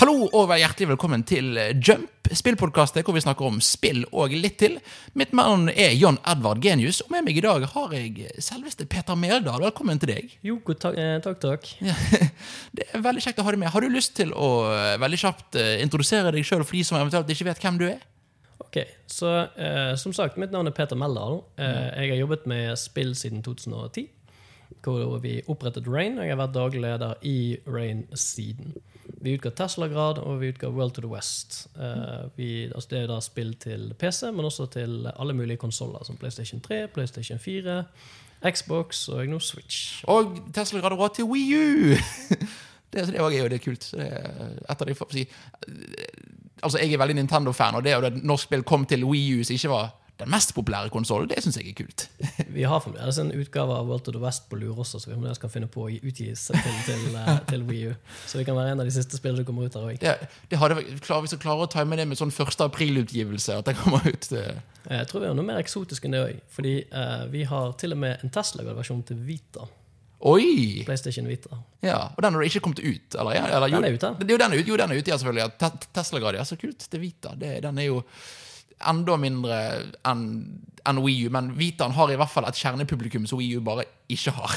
Hallo og vær hjertelig velkommen til Jump, spillpodkastet hvor vi snakker om spill og litt til. Mitt navn er John Edvard Genius, og med meg i dag har jeg selveste Peter Meldal. Velkommen til deg. Jo, eh, takk, takk. Ja, det er veldig kjekt å ha deg med. Har du lyst til å eh, veldig kjapt eh, introdusere deg sjøl for de som eventuelt ikke vet hvem du er? Ok, så eh, Som sagt, mitt navn er Peter Meldal. Eh, jeg har jobbet med spill siden 2010. Hvor vi opprettet Rain, og jeg har vært daglig leder i Rain siden. Vi utga Tesla-grad, og vi utga World to the West. Uh, vi, altså det er da spill til PC, men også til alle mulige konsoller, som PlayStation 3, PlayStation 4, Xbox og nå Switch. Og Tesla-grad og råd til Wii U! Det, det er jo det er kult. Det er et av de, si, altså Jeg er veldig Nintendo-fan, og det at det norsk spill kom til Wii U som ikke var den mest populære konsollen, det syns jeg er kult. Vi har fremdeles en utgave av World of the West på lur også, så vi fremdeles kan finne på å utgi til, til, eh, til Wii U. Så vi kan være en av de siste spillene som kommer ut der òg. Det, det hadde, klar, hvis jeg klarer å time det med sånn 1. april-utgivelse, at det kommer ut det. Jeg tror vi har noe mer eksotisk enn det òg. Fordi eh, vi har til og med en Tesla-versjon til Vita. Oi! PlayStation Vita. Ja, Og den har ikke kommet ut? Eller, eller, Den er ute. Jo, den er ute, jo, den er ute, ja, selvfølgelig. Ja, Te- Tesla-grad, ja. Så kult. Det er Vita. Det, den er jo enda mindre enn enn Wii U, men Vitaen har i hvert fall et kjernepublikum som Wii U bare ikke har.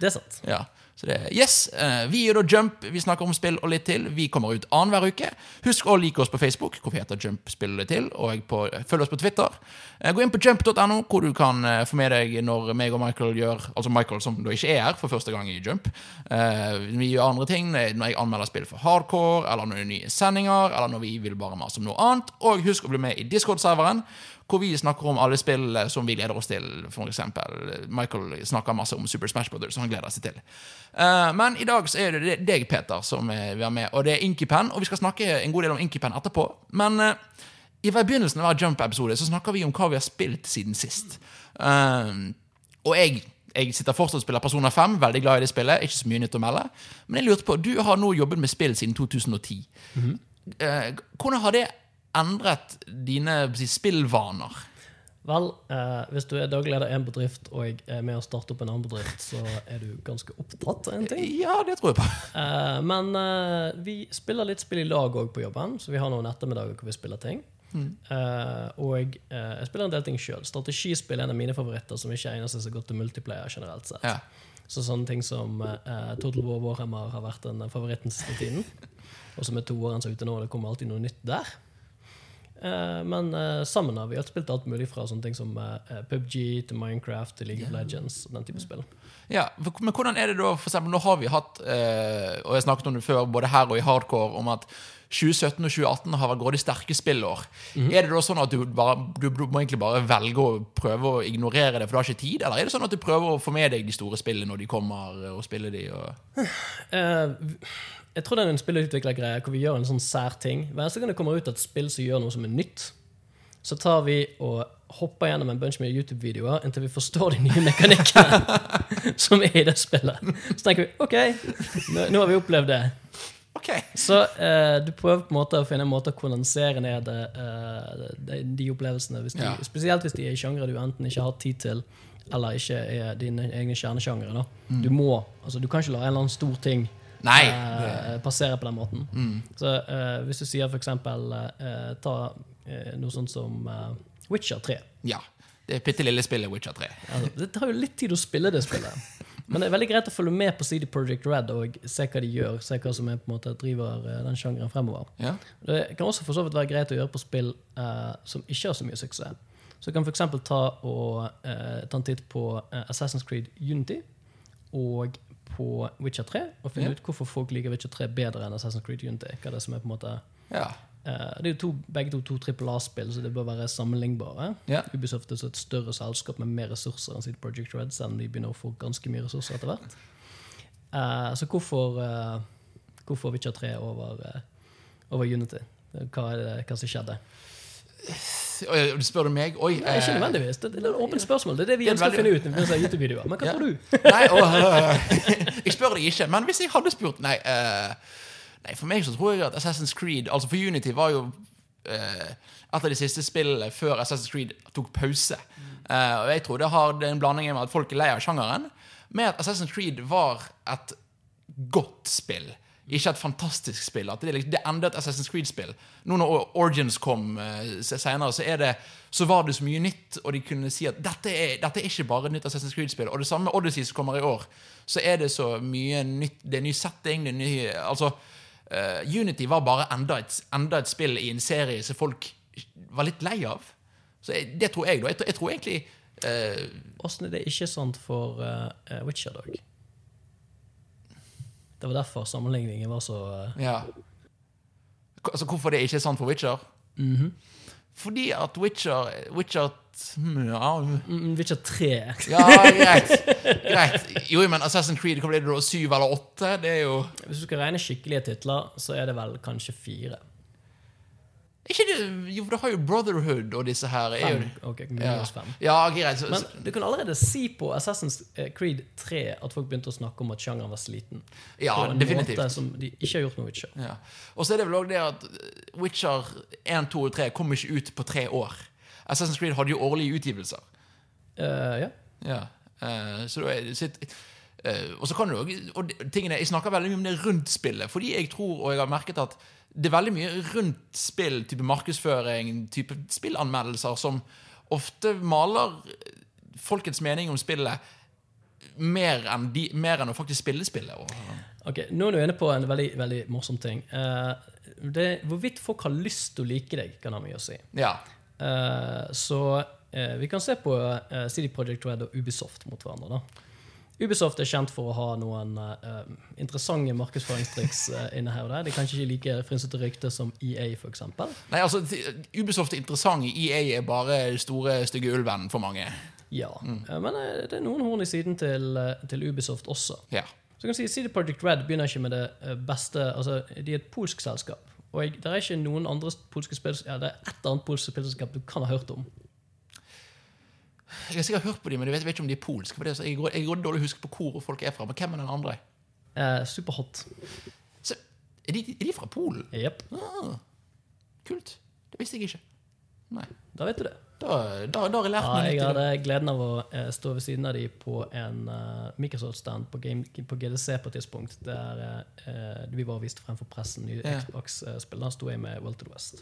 Det er sant. Ja, så det er Yes, eh, vi gjør da Jump. Vi snakker om spill og litt til. Vi kommer ut annenhver uke. Husk å like oss på Facebook, hvor vi heter Jump spill og litt til. Og på, følg oss på Twitter. Eh, Gå inn på jump.no, hvor du kan eh, få med deg når meg og Michael gjør Altså Michael, som da ikke er her for første gang i Jump. Vi gjør andre ting når jeg anmelder spill for hardcore, eller når det er nye sendinger, eller når vi vil bare mase om noe annet. Og husk å bli med i Discord-serveren hvor vi snakker om alle spill eh, som vi gleder oss til. Eksempel, Michael snakker masse om Super Smash Brothers, som han gleder seg til. Uh, men i dag så er det deg, Peter, som vi vil være med, og det er Inkypen. Og vi skal snakke en god del om Inkypen etterpå. Men uh, i begynnelsen av hver Jump-episode så snakker vi om hva vi har spilt siden sist. Uh, og jeg jeg sitter fortsatt og spiller Persona 5, veldig glad i det spillet. Ikke så mye nytt å melde. Men jeg lurte på, du har nå jobbet med spill siden 2010. Eh, hvordan har det endret dine spillvaner? Vel, eh, hvis du er daglig leder i en bedrift og jeg er med å starte opp en annen bedrift, så er du ganske opptatt av en ting. Ja, det tror jeg på. Eh, men eh, vi spiller litt spill i lag òg på jobben, så vi har noen ettermiddager hvor vi spiller ting. Eh, og eh, jeg spiller en del ting sjøl. Strategispill er en av mine favoritter, som ikke egner seg så godt til multiplayer generelt sett. Ja. Så sånne ting som eh, Total War Warhammer har vært den favoritten siste tiden. Og som er toåren som er ute nå, og det kommer alltid noe nytt der. Eh, men eh, sammen har vi alt spilt alt mulig fra sånne ting som eh, PubG til Minecraft til League of Legends. og den type spill. Ja, Men hvordan er det da, for eksempel, nå har vi hatt, eh, og jeg snakket om det før, både her og i Hardcore, om at 2017 og 2018 har vært grådig sterke spillår. Er det da sånn at du, bare, du, du må egentlig bare velge å prøve å ignorere det, for du har ikke tid? Eller er det sånn at du prøver å få med deg de store spillene når de kommer, og spiller de? Og... uh, jeg tror det er en spillutviklergreie hvor vi gjør en sånn sær ting. Hver eneste gang det kommer ut et spill som gjør noe som er nytt, så tar vi og hopper gjennom en bunch med YouTube-videoer inntil vi forstår de nye mekanikkene som er i det spillet. Så tenker vi OK, nå, nå har vi opplevd det. Ok. Så uh, du prøver på en måte å finne en måte å kondensere ned uh, de, de opplevelsene. Hvis de, Ja. Spesielt hvis de er i sjangre du enten ikke har tid til, eller ikke er dine egne kjernesjangre. Mm. Du må, altså du kan ikke la en eller annen stor ting Nei. Uh, passere på den måten. Mm. Så hvis du sier eksempel eh, ta noe sånt som Witcher 3. Ja. Det bitte lille spillet Witcher 3. Altså, det tar jo litt tid å spille det spillet. Men det er veldig greit å følge med på CD Projekt Red og se hva de gjør. Se hva som er, på en måte, driver eh, den sjangeren fremover. Ja. Det kan også for så vidt være greit å gjøre på spill eh, som ikke har så mye suksess. Så du kan f.eks. ta, og, eh, ta en titt på eh, Assassin's Creed Unity og på Witcher 3, og finne Ja. ut hvorfor folk liker Witcher 3 bedre enn Assassin's Creed Unity. Hva er det som er på en måte Ja. Eh, Det er jo to, begge to to trippel A-spill, så det bør være sammenlignbare. Yeah. Ubisoft er så et større selskap med mer ressurser enn sitt Project Red, selv om de begynner å få ganske mye ressurser etter hvert. Uh, så hvorfor, uh, hvorfor Witcher 3 over, uh, over Unity? Hva er det hva som skjedde? Du spør du meg? Oi. Nei, ikke nødvendigvis. Det, det er et åpent spørsmål. Det er det vi er ønsker å finne ut. når vi ser YouTube-videoer. Men hva Ja. tror du? Nei, åh, jeg spør deg ikke. Men hvis jeg hadde spurt Nei, eh, nei for meg så tror jeg at Assassin's Creed Altså for Unity var jo eh, et av de siste spillene før Assassin's Creed tok pause. Eh, og jeg tror det har en blanding med at folk er lei av sjangeren, med at Assassin's Creed var et godt spill ikke et fantastisk spill. At det, liksom, det enda et Assassin's Creed-spill. Nå når Origins kom uh, senere, så, er det, så var det så mye nytt, og de kunne si at dette er, dette er ikke bare et nytt Assassin's Creed-spill. Og det samme med Odyssey som kommer i år, så er det så mye nytt. Det er ny setting, det er ny Altså, uh, Unity var bare enda et, enda et spill i en serie som folk var litt lei av. Så jeg, det tror jeg, da. Jeg, jeg tror egentlig Åssen er det ikke sant for uh, Witcher Dog? Det var derfor sammenligningen var så uh... Ja. Altså, hvorfor det ikke er sant for Witcher? Mm -hmm. Fordi at Witcher Witcher ja. Mm, Witcher 3. ja, greit. greit. Jo, men Assassin's Creed, hva blir det da? Syv eller åtte? Det er jo Hvis du skal regne skikkelige titler, så er det vel kanskje fire. Ikke det, jo, for det har jo Brotherhood og disse her. Er Fem. jo, Ok, ja. fem. ja, greit. Så, Men du kan allerede si på Assassin's Creed 3 at folk begynte å snakke om at sjangeren var sliten. ja, på en definitivt. måte som de ikke har gjort med Witcher. Ja. Og så er det vel også det at Witcher 1, 2 og 3 kom ikke ut på tre år. Assassin's Creed hadde jo årlige utgivelser. Uh, ja. Ja. Uh, så det sitt eh, Og så kan du og tingene, Jeg snakker veldig mye om det rundt spillet, fordi jeg tror, og jeg har merket at det er veldig mye rundt spill, type markedsføring, type spillanmeldelser, som ofte maler folkets mening om spillet mer enn, de, mer enn å faktisk spille spillet. Ok, Nå er du inne på en veldig, veldig morsom ting. Uh, det, hvorvidt folk har lyst til å like deg, kan ha mye å si. ja. Eh, så eh, vi kan se på eh, CD Project Red og Ubisoft mot hverandre. da. Ubisoft er kjent for å ha noen uh, interessante markedsføringstriks uh, inne her og der. De kanskje ikke like frynsete rykte som EA, f.eks. Nei, altså, Ubisoft er interessant. EA er bare store, stygge ulven for mange. Ja. Eh, men eh, det er noen horn i siden til, til Ubisoft også. Ja. Så kan si CD Project Red begynner ikke med det beste altså De er et polsk selskap. Og jeg, det er ikke noen andre polske spill Ja, det er ett annet polsk spillselskap du kan ha hørt om. Jeg har sikkert hørt på dem, men jeg vet, vet ikke om de er polske. For det, jeg går, jeg går dårlig å huske på hvor folk er fra. Men hvem er den andre? Eh, Superhot. Så, er, de, er de fra Polen? Jepp. Ah, kult. Det visste jeg ikke. Nei. Da vet du det. Da, da, da har jeg lært Ja, meg jeg litt. hadde gleden av å eh, stå ved siden av dem på en uh, Microsoft-stand på, på GDC på et tidspunkt, der uh, vi var vist frem for pressen nye Ja. Xbox-spill. Da sto jeg med Well to the West.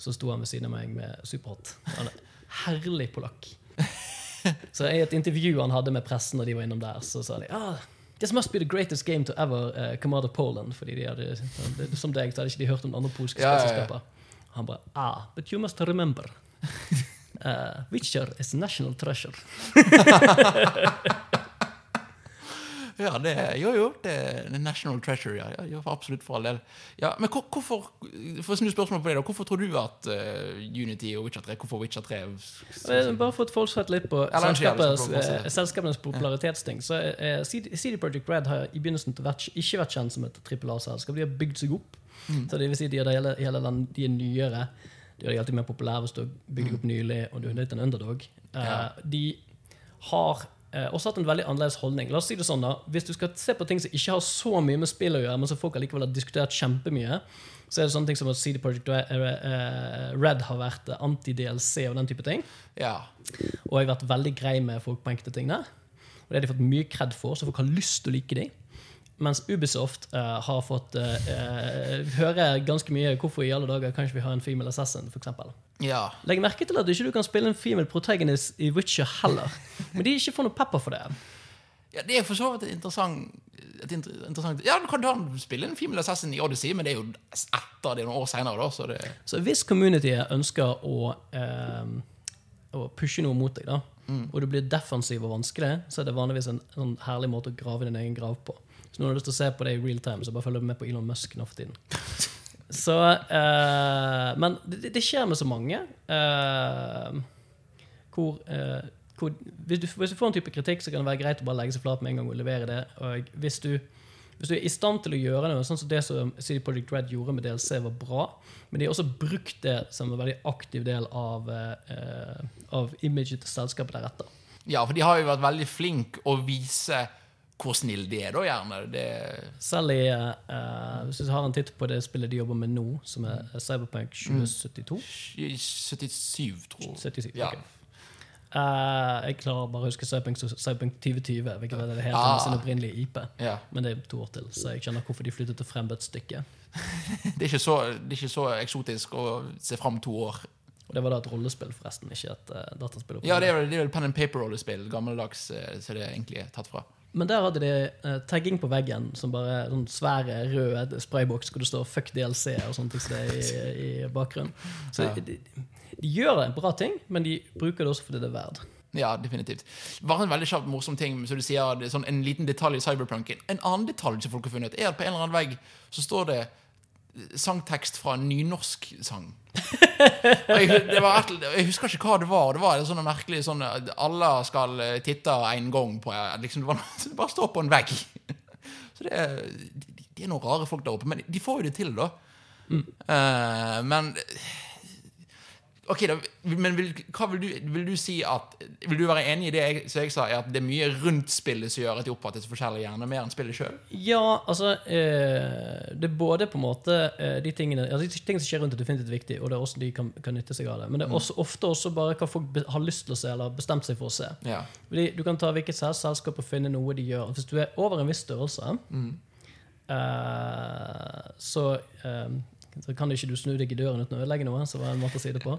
Så sto han ved siden av meg med Superhot. Han er herlig polakk. Så i et intervju han hadde med pressen, og de var innom der, så sa de ah, This must be the greatest game to ever uh, come out of Poland. Fordi de hadde, som deg, så hadde ikke de hørt om andre polske ja. spillselskaper. Han bare Ah, but you must remember. Uh, Witcher is national treasure. Ja, det, jo, jo. Det er national treasure, ja. ja, absolutt, for all del. Ja, men hvor- hvorfor For å snu spørsmålet på det da, hvorfor tror du at uh, Unity og Witcher 3 Hvorfor Witcher 3 Eh, Bare for å fortsette litt på eh, selskapenes popularitetsting. Så eh, CD Project Red har i begynnelsen ikke vært kjent som et trippel A-selskap. De har bygd seg opp. Så det vil si de er, hele, hele land, de er nyere. De er alltid mer populære hvis du har bygd opp nylig og du er litt en underdog. Eh, Ja. De har eh, også hatt en veldig annerledes holdning. La oss si det sånn da, Hvis du skal se på ting som ikke har så mye med spill å gjøre, men som folk allikevel har diskutert kjempemye, så er det sånne ting som at CD Projekt Red har vært eh, anti-DLC og den type ting. Ja. Og jeg har vært veldig grei med folk på enkelte ting der. Og det har de fått mye kred for, så folk har lyst til å like dem. Mens Ubisoft uh, har fått uh, høre ganske mye hvorfor i alle dager kan ikke vi ha en female assassin, for eksempel. ja. Legg merke til at du ikke kan spille en female protagonist i Witcher heller. Men de ikke får noe pepper for det. Ja, Det er for så vidt et interessant, et inter- interessant Ja, du kan, da spille en Female Assassin i Odyssey, men det er jo etter det noen år seinere. Så det, Så hvis communityet ønsker å, eh, å pushe noe mot deg, da, og du blir defensiv og vanskelig, så er det vanligvis en, en herlig måte å grave din egen grav på. Når du har lyst til å se på det i real time, så bare følg med på Elon Musk nå for tiden. Så, uh, men det, det skjer med så mange. Uh, hvor, uh, hvor hvis, du, hvis du får en type kritikk, så kan det være greit å bare legge seg flat med en gang og levere det. Og hvis du, hvis du er i stand til å gjøre noe, sånn som det som CD Projekt Red gjorde med DLC, var bra, men de har også brukt det som en veldig aktiv del av, uh, av imaget til selskapet deretter. ja, for de har jo vært veldig flinke å vise hvor snill de er, da, gjerne. Det, Selv i uh, Hvis du har en titt på det spillet de jobber med nå, som er Cyberpunk 2072 77, tror jeg. 77, Ja. ok. Uh, jeg klarer bare å huske Cyberpunk Cyberpunk 2020, hvilket var det helt Ah. sin opprinnelige IP. Ja. Men det er to år til, så jeg skjønner hvorfor de flyttet til stykke. Det er, så, det er ikke så eksotisk å se fram to år. Og det var da et rollespill, forresten, ikke et uh, dataspill. Ja, det er det er pen and paper-rollespill. Gammeldags, uh, så det er egentlig tatt fra. Men der hadde de eh, tagging på veggen, som bare sånn svære rød sprayboks hvor det står 'fuck DLC' og det er i, i bakgrunnen. Så Ja. de, de, de gjør en bra ting, men de bruker det også fordi det er verd. Ja, definitivt. Bare en veldig kjapt morsom ting, så du sier det er sånn en liten detalj i Cyberpunken. En annen detalj som folk har funnet, er at på en eller annen vegg så står det sangtekst fra en nynorsk sang. Jeg, det var, jeg husker ikke hva det var. Det var sånn merkelig sånn Alle skal eh, titte en gang på eh, liksom, det, var, det bare står på en vegg. Så det er, de, de er noen rare folk der oppe. Men de får jo det til, da. Eh, men Ok, da, men vil, vil du, vil du si at Vil du være enig i det jeg, jeg sa, at det er mye rundt spillet som gjør at de oppfattes forskjellig, gjerne mer enn spillet sjøl? Ja, altså eh, Det er både på en måte eh, de tingene altså, De tingene som skjer rundt, er definitivt viktig, og det er også de kan, kan nytte seg av det. Men det er også, ofte også bare hva folk har lyst til å se, eller bestemt seg for å se. Ja. Fordi Du kan ta hvilket selskap og finne noe de gjør. Hvis du er over en viss størrelse, eh, så eh, så kan ikke du snu deg i døren uten å ødelegge noe. Så var en måte å si det på.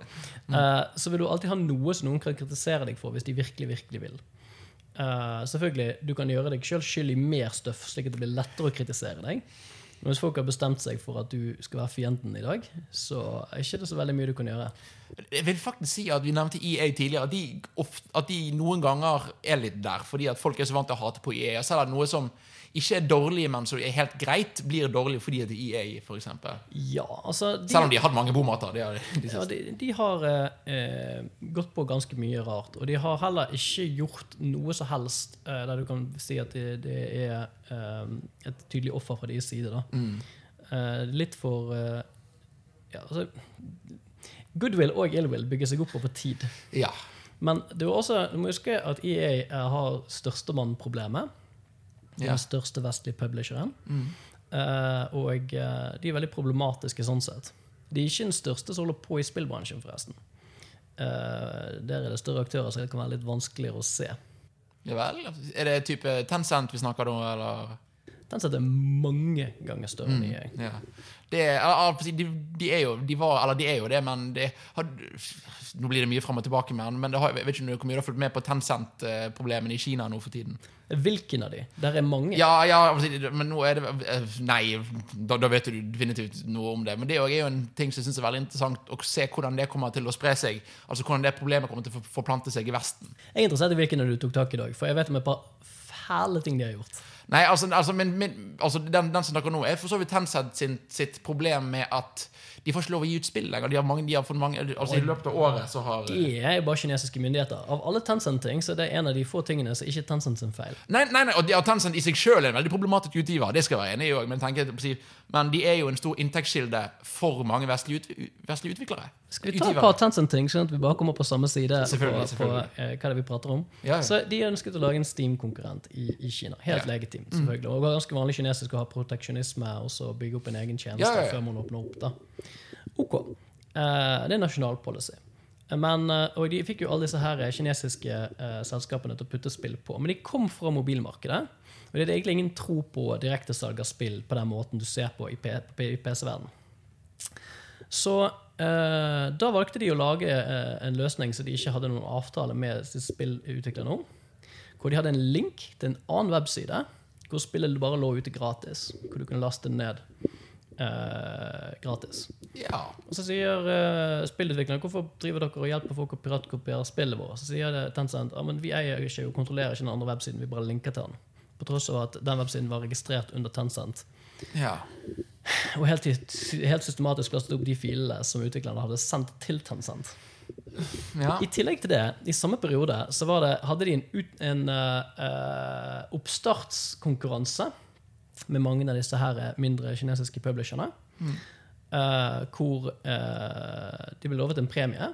Uh, så vil du alltid ha noe som noen kan kritisere deg for, hvis de virkelig, virkelig vil. Uh, selvfølgelig, Du kan gjøre deg sjøl skyld i mer støff, slik at det blir lettere å kritisere deg. Men hvis folk har bestemt seg for at du skal være fienden i dag, så er ikke det så veldig mye du kan gjøre. Jeg vil faktisk si at Vi nevnte EA tidligere. At de, ofte, at de noen ganger er litt der, fordi at folk er så vant til å hate på EA. Så er det noe som ikke er dårlige, men som er helt greit, blir dårlige fordi de er EA, f.eks. Ja, altså de, Selv om de har hatt mange bomater. De har, de Ja, de, de har eh, gått på ganske mye rart. Og de har heller ikke gjort noe som helst eh, der du kan si at det, det er eh, et tydelig offer fra deres side. Da. Eh, litt for eh, ja, altså, Goodwill og illwill bygger seg opp over tid. Ja. Men er også, du må huske at EA eh, har størstemann-problemet. De Den største vestlige publisheren. Eh, og uh, de er veldig problematiske sånn sett. De er ikke den største som holder på i spillbransjen, forresten. Uh, der er det større aktører, så det kan være litt vanskeligere å se. ja vel? Er det type Tencent vi snakker om, eller? Den setter mange ganger større enn EA. Ja. Det de, de er jo de var, Eller de er jo det, men det har, Nå blir det mye fram og tilbake med den, men det har, jeg vet ikke hvor mye du har fulgt med på Tencent-problemene i Kina nå for tiden. Hvilken av de? Der er mange. Ja, ja, men nå er det eh, Nei, da, da vet du definitivt noe om det. Men det er jo en ting som jeg synes er veldig interessant å se hvordan det kommer til å spre seg. Altså hvordan det problemet kommer til å forplante seg i Vesten. Jeg er interessert i hvilken av du tok tak i i dag, for jeg vet om et par fæle ting de har gjort. Nei, altså, altså, men, men, altså den, den som snakker nå, er for så vidt Tencent sin, sitt problem med at de får ikke lov å gi ut spill lenger. De har mange, de har fått mange, altså I løpet av året så har De er jo bare kinesiske myndigheter. Av alle Tencent-ting så er det en av de få tingene som ikke er Tencent sin feil. Nei, nei, nei og de, Tencent i seg sjøl er en veldig problematisk utgiver. Det skal jeg være enig i også, men, men de er jo en stor inntektskilde for mange vestlige, ut, vestlige utviklere. Skal vi ta et par Tencent-ting, sånn at vi bare kommer på samme side på, Selvfølgelig, på eh, hva det er vi prater om? Ja, ja. Så De ønsket å lage en Steam-konkurrent i, i Kina. Helt Ja. Mm. Legitimt, selvfølgelig. Og det var ganske vanlig kinesisk å ha proteksjonisme og så bygge opp en egen tjeneste Ja, ja, før man åpner opp. da. Ok. uh, det er nasjonal policy. Men, eh, og De fikk jo alle disse her kinesiske uh, selskapene til å putte spill på. Men de kom fra mobilmarkedet. Og det er egentlig ingen tro på direktesalg av spill på den måten du ser på i, i PC-verdenen. Så uh, da valgte de å lage uh, en løsning så de ikke hadde noen avtale med spillutviklerne om. Hvor de hadde en link til en annen webside hvor spillet bare lå ute gratis. Hvor du kunne laste det ned eh, gratis. Ja. Og så sier eh, spillutviklerne hvorfor driver dere og hjelper folk å piratkopiere spillet vårt? Så sier Tencent ja, men vi eier ikke og kontrollerer ikke den andre websiden, vi bare linker til den. På tross av at den websiden var registrert under Tencent. ja. Og helt, helt systematisk lastet opp de filene som utviklerne hadde sendt til Tencent. Ja. I tillegg til det, i samme periode, så var det, hadde de en, ut, en eh, eh, oppstartskonkurranse med mange av disse her mindre kinesiske publisherne. eh, hvor uh, de ble lovet en premie,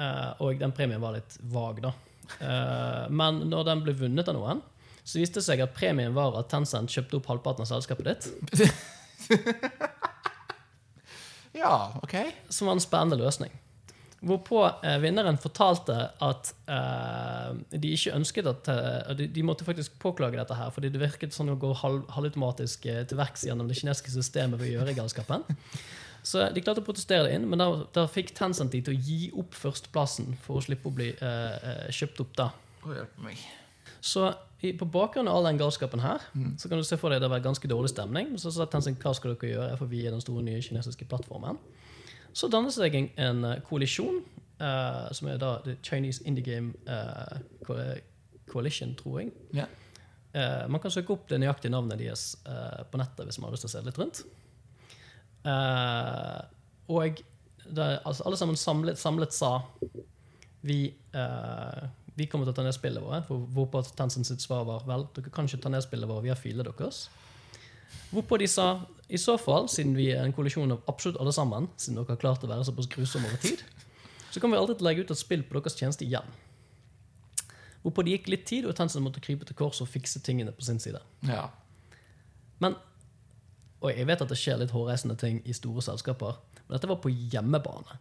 eh, og den premien var litt vag, da. Eh, men når den ble vunnet av noen, så viste det seg at premien var at Tencent kjøpte opp halvparten av selskapet ditt. ja, ok. som var en spennende løsning. Hvorpå eh, vinneren fortalte at eh, de ikke ønsket at eh, de, de måtte faktisk påklage dette her, fordi det virket sånn å gå halv, halvautomatisk eh, til verks gjennom det kinesiske systemet ved å gjøre galskapen. Så de klarte å protestere det inn, men da, da fikk Tencent de til å gi opp førsteplassen for å slippe å bli eh, eh, kjøpt opp da. Å, hjelp meg. Så i, på bakgrunn av all den galskapen her, så kan du se for deg det var ganske dårlig stemning. Så sa Tencent hva skal dere gjøre, for vi er den store nye kinesiske plattformen. Så dannes det en, en eh, koalisjon, uh, som er da The Chinese Indie Game uh, Coalition, tror jeg. Ja. Uh, man kan søke opp det nøyaktige navnet deres på nettet hvis man har lyst til å se litt rundt. Og det, altså, alle sammen samlet, samlet sa vi, vi kommer til å ta ned spillet vårt. For hvorpå Tencent sitt svar var vel, dere kan ikke ta ned spillet vårt, vi har filer deres. Hvorpå de sa i så fall, siden vi er en kollisjon av absolutt alle sammen, siden dere har klart å være såpass grusomme over tid, så kan vi alltid legge ut et spill på deres tjeneste igjen. Hvorpå det gikk litt tid, og Tencent måtte krype til kors og fikse tingene på sin side. ja. Men Og jeg vet at det skjer litt hårreisende ting i store selskaper, men dette var på hjemmebane.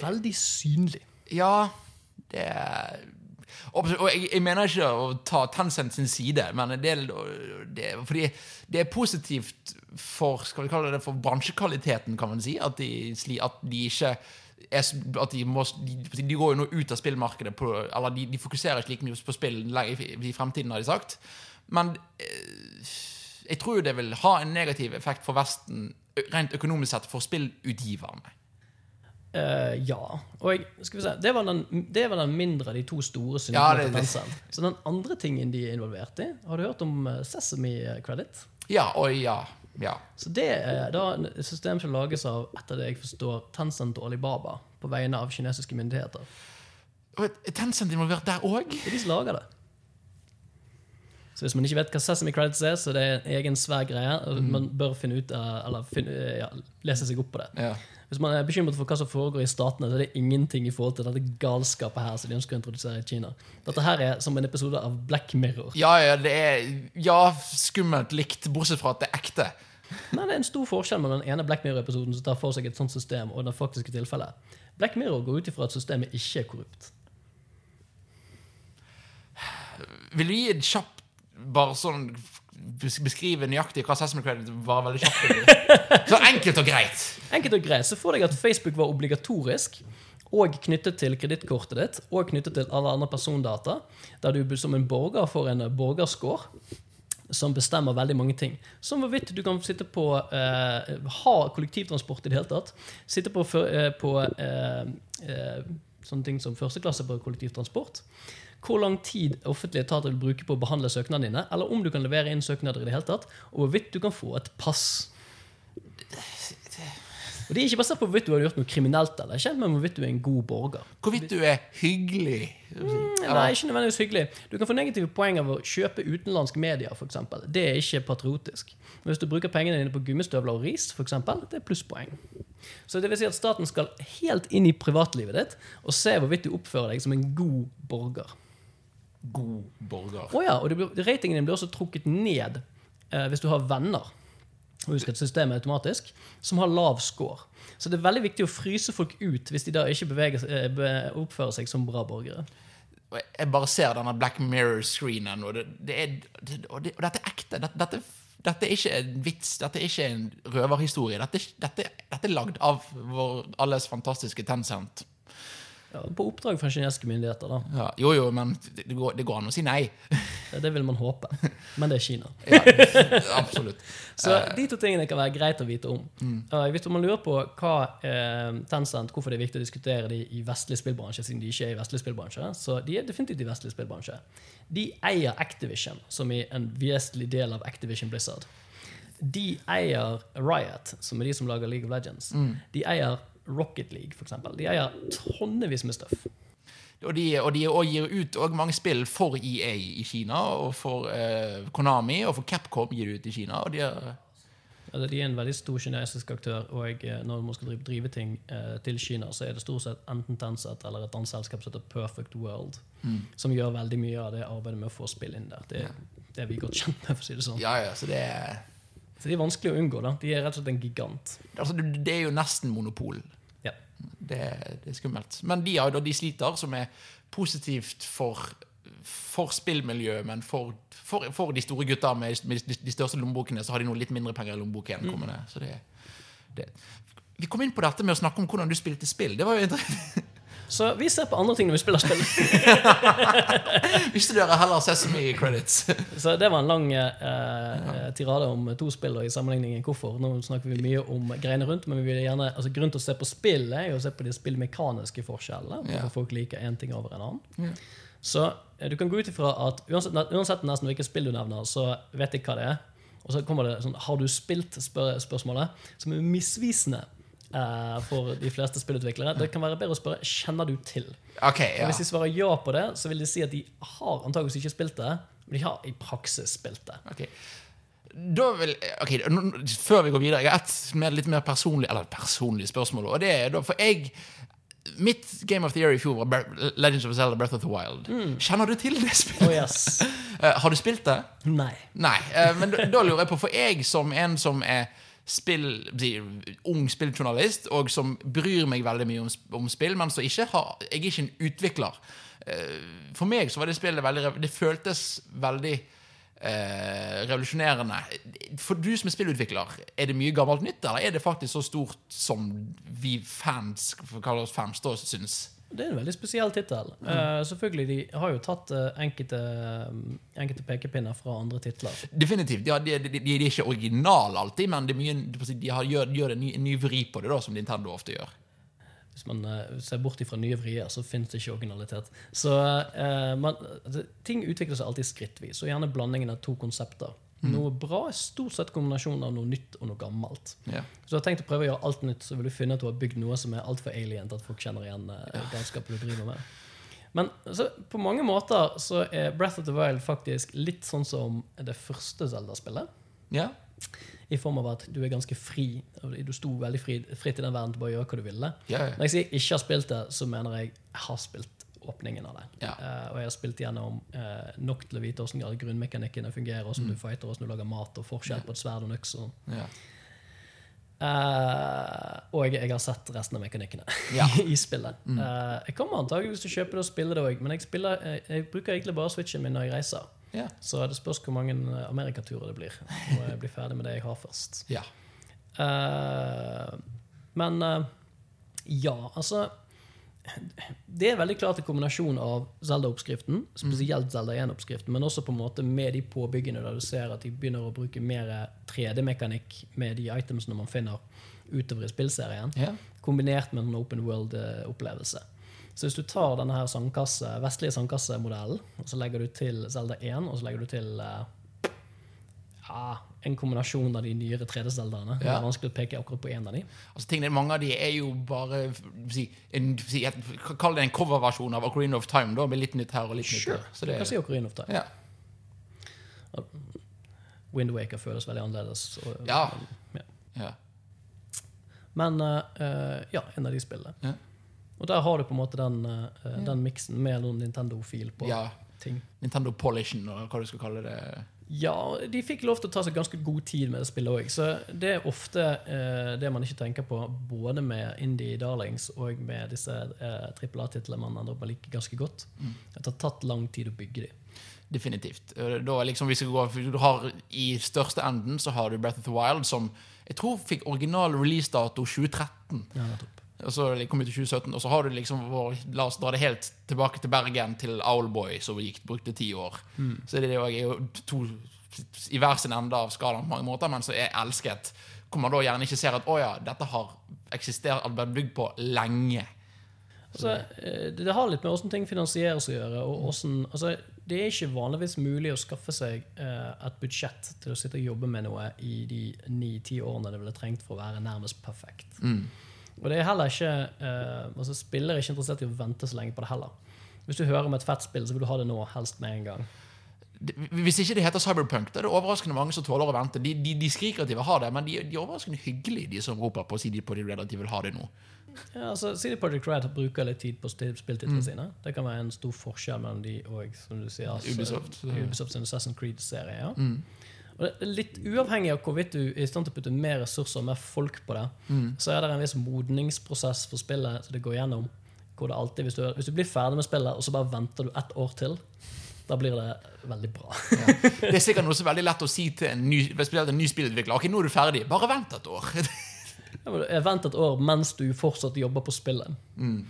Veldig synlig. Ja, det Og, jeg, jeg mener ikke å ta Tencent sin side, men det, det, fordi det er positivt for skal vi kalle det for bransjekvaliteten, kan man si. At de, at de ikke er, at de, må, de, de går jo nå ut av spillmarkedet på, Eller de, de fokuserer ikke like mye på spill i fremtiden, har de sagt. Men eh, jeg tror det vil ha en negativ effekt for Vesten rent økonomisk sett for spillutgiverne. Eh, ja. Og jeg, skal vi se, det var, den, det var den mindre av de to store Ja, til Tencent. Så den andre tingen de er involvert i Har du hørt om eh, Sesame Credit? Ja, og ja. ja. Så Det er da et system som lages av etter det jeg forstår, Tencent og Alibaba på vegne av kinesiske myndigheter. Er Tencent involvert der òg? Det er de som lager det. Så hvis man ikke vet hva Sesame Credits er, så det er en egen svær greie. Mm. Man bør finne ut eller finne, ja, lese seg opp på det. Ja. Hvis man er bekymret for hva som foregår i statene, så er det ingenting i forhold til dette galskapet her som de ønsker å introdusere i Kina. Dette her er som en episode av Black Mirror. ja, ja, det er ja, skummelt likt, bortsett fra at det er ekte. Men det er en stor forskjell mellom den ene Black Mirror-episoden som tar for seg et sånt system, og det faktiske tilfellet. Black Mirror går ut ifra at systemet ikke er korrupt. Vil du gi et kjapt Bare sånn Beskrive nøyaktig hva Sesame Credit var veldig kjapt? Så enkelt og greit. Enkelt og greit så får deg at Facebook var obligatorisk og knyttet til kredittkortet ditt og knyttet til alle andre persondata, der du som en borger får en borgerscore som bestemmer veldig mange ting. Som hvorvidt du kan sitte på eh, ha kollektivtransport i det hele tatt. Sitte på, eh, på eh, eh, sånne ting som førsteklasse på kollektivtransport. Hvor lang tid offentlige etater vil bruke på å behandle søknadene dine, eller om du kan levere inn søknader i det hele tatt, og hvorvidt du kan få et pass. Og Det er ikke basert på hvorvidt du har gjort noe kriminelt eller ikke, men hvorvidt du er en god borger. Hvorvidt du er hyggelig. Nei, ikke nødvendigvis hyggelig. Du kan få negative poeng av å kjøpe utenlandske medier, f.eks. Det er ikke patriotisk. Men hvis du bruker pengene dine på gummistøvler og ris, for eksempel, det er plusspoeng. Så det vil si at staten skal helt inn i privatlivet ditt og se hvorvidt du oppfører deg som en god borger. God borger. Oh ja, og det blir, ratingen din blir også trukket ned eh, hvis du har venner. Og husk at systemet er automatisk, som har lav score. Så det er veldig viktig å fryse folk ut hvis de da ikke beveger, eh, oppfører seg som bra borgere. Jeg bare ser denne Black Mirror-screenen, og, det, det er, det, og, det, og dette er ekte. Dette, dette, dette er ikke en vits, dette er ikke en røverhistorie. Er- dette er lagd av vår alles fantastiske Tencent. Ja, på oppdrag fra kinesiske myndigheter, da. Ja, jo, jo, men det går, det går an å si nei. Det vil man håpe. Men det er Kina. Ja, absolutt. Så de to tingene kan være greit å vite om. Uh, hvis man lurer på hva eh, Tencent, hvorfor det er viktig å diskutere de i vestlig spillbransje, siden de ikke er i vestlig spillbransje, så de er definitivt i vestlig spillbransje. De eier Activision, som er en vesentlig del av Activision Blizzard. De eier Riot, som er de som lager League of Legends. De eier Rocket League, eksempel. De eier tonnevis med stuff. Og de, og de gir ut mange spill for EA i Kina, og for eh, Konami, og for Capcom gir de ut i Kina. Og de er, Altså, de er en veldig stor kinesisk aktør, og eh, når man skal drive, drive ting eh, til Kina, så er det stort sett enten Tencent eller et annet selskap som heter Perfect World, som gjør veldig mye av det arbeidet med å få spill inn der. Det, det er vi godt kjent med, for å si det sånn. ja, ja, så det er Så de er vanskelig å unngå. da. De er rett og slett en gigant. altså, det er jo nesten monopol. Ja. Det, det er skummelt. Men de, da de sliter, som er positivt for, for spillmiljøet, men for, for, for de store gutta med, med de, de største lommebokene, så har de nå litt mindre penger i lommeboken. Mm. Så det, det. Vi kom inn på dette med å snakke om hvordan du spilte spill. Det var jo interessant. Så vi ser på andre ting når vi spiller spill. Visste dere heller Sesame Credits. Så det var en lang eh, tirade om to spill og i sammenligning hvorfor. Nå snakker vi mye om greiene rundt, men vi vil gjerne, altså grunnen til å se på spill er jo å se på de spillmekaniske forskjellene. Hvorfor yeah. folk liker én ting over en annen. Så eh, du kan gå ut ifra at uansett, uansett nesten hvilket spill du nevner, så vet jeg hva det er. Og så kommer det sånn 'Har du spilt?' spør spørsmålet, som er misvisende eh, for de fleste spillutviklere. Det kan være bedre å spørre 'Kjenner du til?' Ok, Og ja. Hvis de svarer ja på det, så vil de si at de har antageligvis ikke spilt det, men de har i praksis spilt det. Okay. Vil, okay, Før vi går videre, jeg har et mer, litt mer personlig personlig spørsmål. Og det er da, for jeg Mitt Game of the Year i fjor var Legends of Zelda Breath of the Wild. Kjenner du til det Oh spillet? yes. Eh, har du spilt det? Nei. Nei. eh, men da, da lurer jeg på, for jeg som en som er spill, ung spilljournalist, og som bryr meg veldig mye om, om spill, men som ikke har Jeg er ikke en utvikler. Eh, For meg så var det spillet veldig Det føltes veldig eh, revolusjonerende. For du som er spillutvikler, er det mye gammelt nytt, eller er det faktisk så stort som vi fans, for å kalle oss fans, da syns? Det er en veldig spesiell tittel. Eh, selvfølgelig, de har jo tatt eh, enkelte, um, enkelte pekepinner fra andre titler. Definitivt. Ja, de, de, de, de er ikke originale alltid, men mye, de har, gjør, gjør en, ny, en ny vri på det, da, som Nintendo ofte gjør. Hvis man uh, ser bort fra nye vrier, så finnes det ikke originalitet. Så man, Ting utvikler seg alltid skrittvis, og gjerne blandingen av to konsepter. Noe bra er stort sett kombinasjonen av noe nytt og noe gammelt. Ja. Hvis du har tenkt å prøve å gjøre alt nytt, så vil du finne at du har bygd noe som er altfor alien til at folk kjenner igjen eh, galskapen du driver med. Men så, på mange måter så er Breath of the Wild faktisk litt sånn som det første Zelda-spillet. ja. I form av at du er ganske fri. Du sto veldig fri, fritt i den verden til bare å gjøre hva du ville. Ja. Når jeg sier ikke har spilt det, så mener jeg har spilt åpningen av det. Ja. Uh, og jeg har spilt gjennom uh, nok til å vite hvordan grunnmekanikkene fungerer, hvordan Mm. du fighter, hvordan du lager mat, og forskjell på et sverd og en øks. Ja. Uh, og jeg, jeg har sett resten av mekanikkene Ja. i spillet. Eh, jeg kommer antakeligvis til å kjøpe det og spille det òg, men jeg, spiller, jeg, jeg bruker egentlig bare switchen min når jeg reiser. Ja. Så det spørs hvor mange amerikaturer det blir. Må jeg bli ferdig med det jeg har først. ja. Men ja, altså Det er veldig klart en kombinasjon av Zelda-oppskriften, spesielt Zelda 1-oppskriften, men også på en måte med de påbyggene der du ser at de begynner å bruke mer 3D-mekanikk med de itemsene man finner utover i spillserien, Ja. kombinert med en open world-opplevelse. Så hvis du tar denne her sandkasse, vestlige sandkassemodellen, og så legger du til Zelda 1, og så legger du til eh, ja, en kombinasjon av de nyere 3D-Zeldaene. Det er vanskelig å peke akkurat på én av de. Altså, tingene, mange av de er jo bare si, en, si, jeg, Kall det en coverversjon av Ocarina of Time, da, med litt nytt her og litt nytt der. Så Du kan si Ocarina of Time. ja. Windwaker føles veldig annerledes. Og, Ja. ja. Ja. Men uh, ja, en av de spillene. Ja. Og der har du på en måte den, uh, den miksen med noen Nintendo-fil på ja. ting. Nintendo Polishen, og hva du skal kalle det. Ja, de fikk lov til å ta seg ganske god tid med det spillet òg. Så det er ofte eh, det man ikke tenker på, både med Indie Darlings og med disse trippel eh, A-titlene man ender opp med like ganske godt. At det har tatt lang tid å bygge de. Definitivt. Da liksom vi skal gå, du har, I største enden så har du Breath of the Wild, som jeg tror fikk original releasedato 2013. Ja, nettopp. Og så kom vi til 2017, og så har du liksom vår, La oss dra det helt tilbake til Bergen, til Owlboy, som gikk, brukte ti år. Så det er jo- to i hver sin ende av skalaen på mange måter, men som er elsket. Hvor man da gjerne ikke ser at å ja, dette har eksistert, vært bygd på lenge. Altså, det, har litt med hvordan ting finansieres å gjøre. Og hvordan, altså, det er ikke vanligvis mulig å skaffe seg eh, et budsjett til å sitte og jobbe med noe i de ni-ti årene det ville trengt for å være nærmest perfekt. Og det er heller ikke eh, altså, Spillere er ikke interessert i å vente så lenge på det heller. Hvis du hører om et fett spill, så vil du ha det nå, helst med en gang. Hvis ikke det heter cyberpunk, da er det overraskende mange som tåler å vente. De, de, de skriker at de vil ha det, men de, de er overraskende hyggelige, de som roper på CD Project Red at de vil ha det nå. Ja, altså, CD Projekt Red bruker litt tid på spilltitlene mm. sine. Det kan være en stor forskjell mellom de og som du sier, altså, Ubisoft. Ubisoft sin Assassin's Creed-serie. Ja. Er litt uavhengig av hvorvidt du er i stand til å putte mer ressurser og mer folk på det, så er det en viss modningsprosess for spillet som det går gjennom. Hvor det alltid, hvis, du, hvis du blir ferdig med spillet, og så bare venter du ett år til, da blir det veldig bra. Ja. Det er sikkert er veldig lett å si til en ny, en ny spillutvikler. Ok, nå er du ferdig. Bare vent et år. Ja, Vent et år mens du fortsatt jobber på spillet. eh,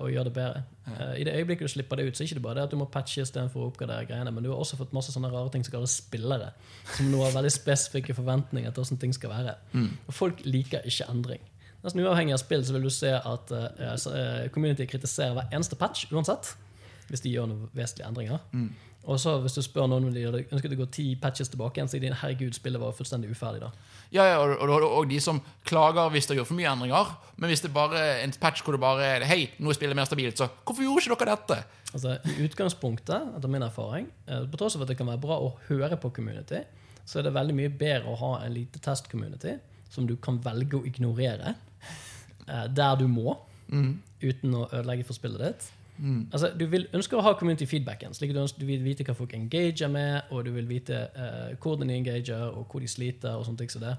og gjør det bedre. Eh, I det øyeblikket du slipper det ut, så er det ikke bare det at du må patche istedenfor å oppgradere greiene, men du har også fått masse sånne rare ting som kalles spillere. Som nå har veldig spesifikke forventninger til hvordan ting skal være. Og folk liker ikke endring. Nesten uavhengig av spill så vil du se at uh, eh, community kritiserer hver eneste patch uansett. Hvis de gjør noen vesentlige endringer. Og så hvis du spør noen om de ønsker å gå ti patches tilbake igjen, så sier de herregud, spillet var fullstendig uferdig da. Ja, ja, og, og, og de som klager hvis de gjør for mye endringer. Men hvis det bare er en patch hvor det bare er Hei, nå er spillet mer stabilt, så hvorfor gjorde ikke dere dette? Altså, I utgangspunktet, etter min erfaring, eh, på tross av at det kan være bra å høre på community, så er det veldig mye bedre å ha en lite test-community som du kan velge å ignorere eh, der du må, uten å ødelegge for spillet ditt. Altså, du vil ønske å ha community feedbacken, slik at du, ønsker, du vil vite hva folk engager med, og du vil vite uh, hvordan de engager, og hvor de sliter. og sånne ting som det.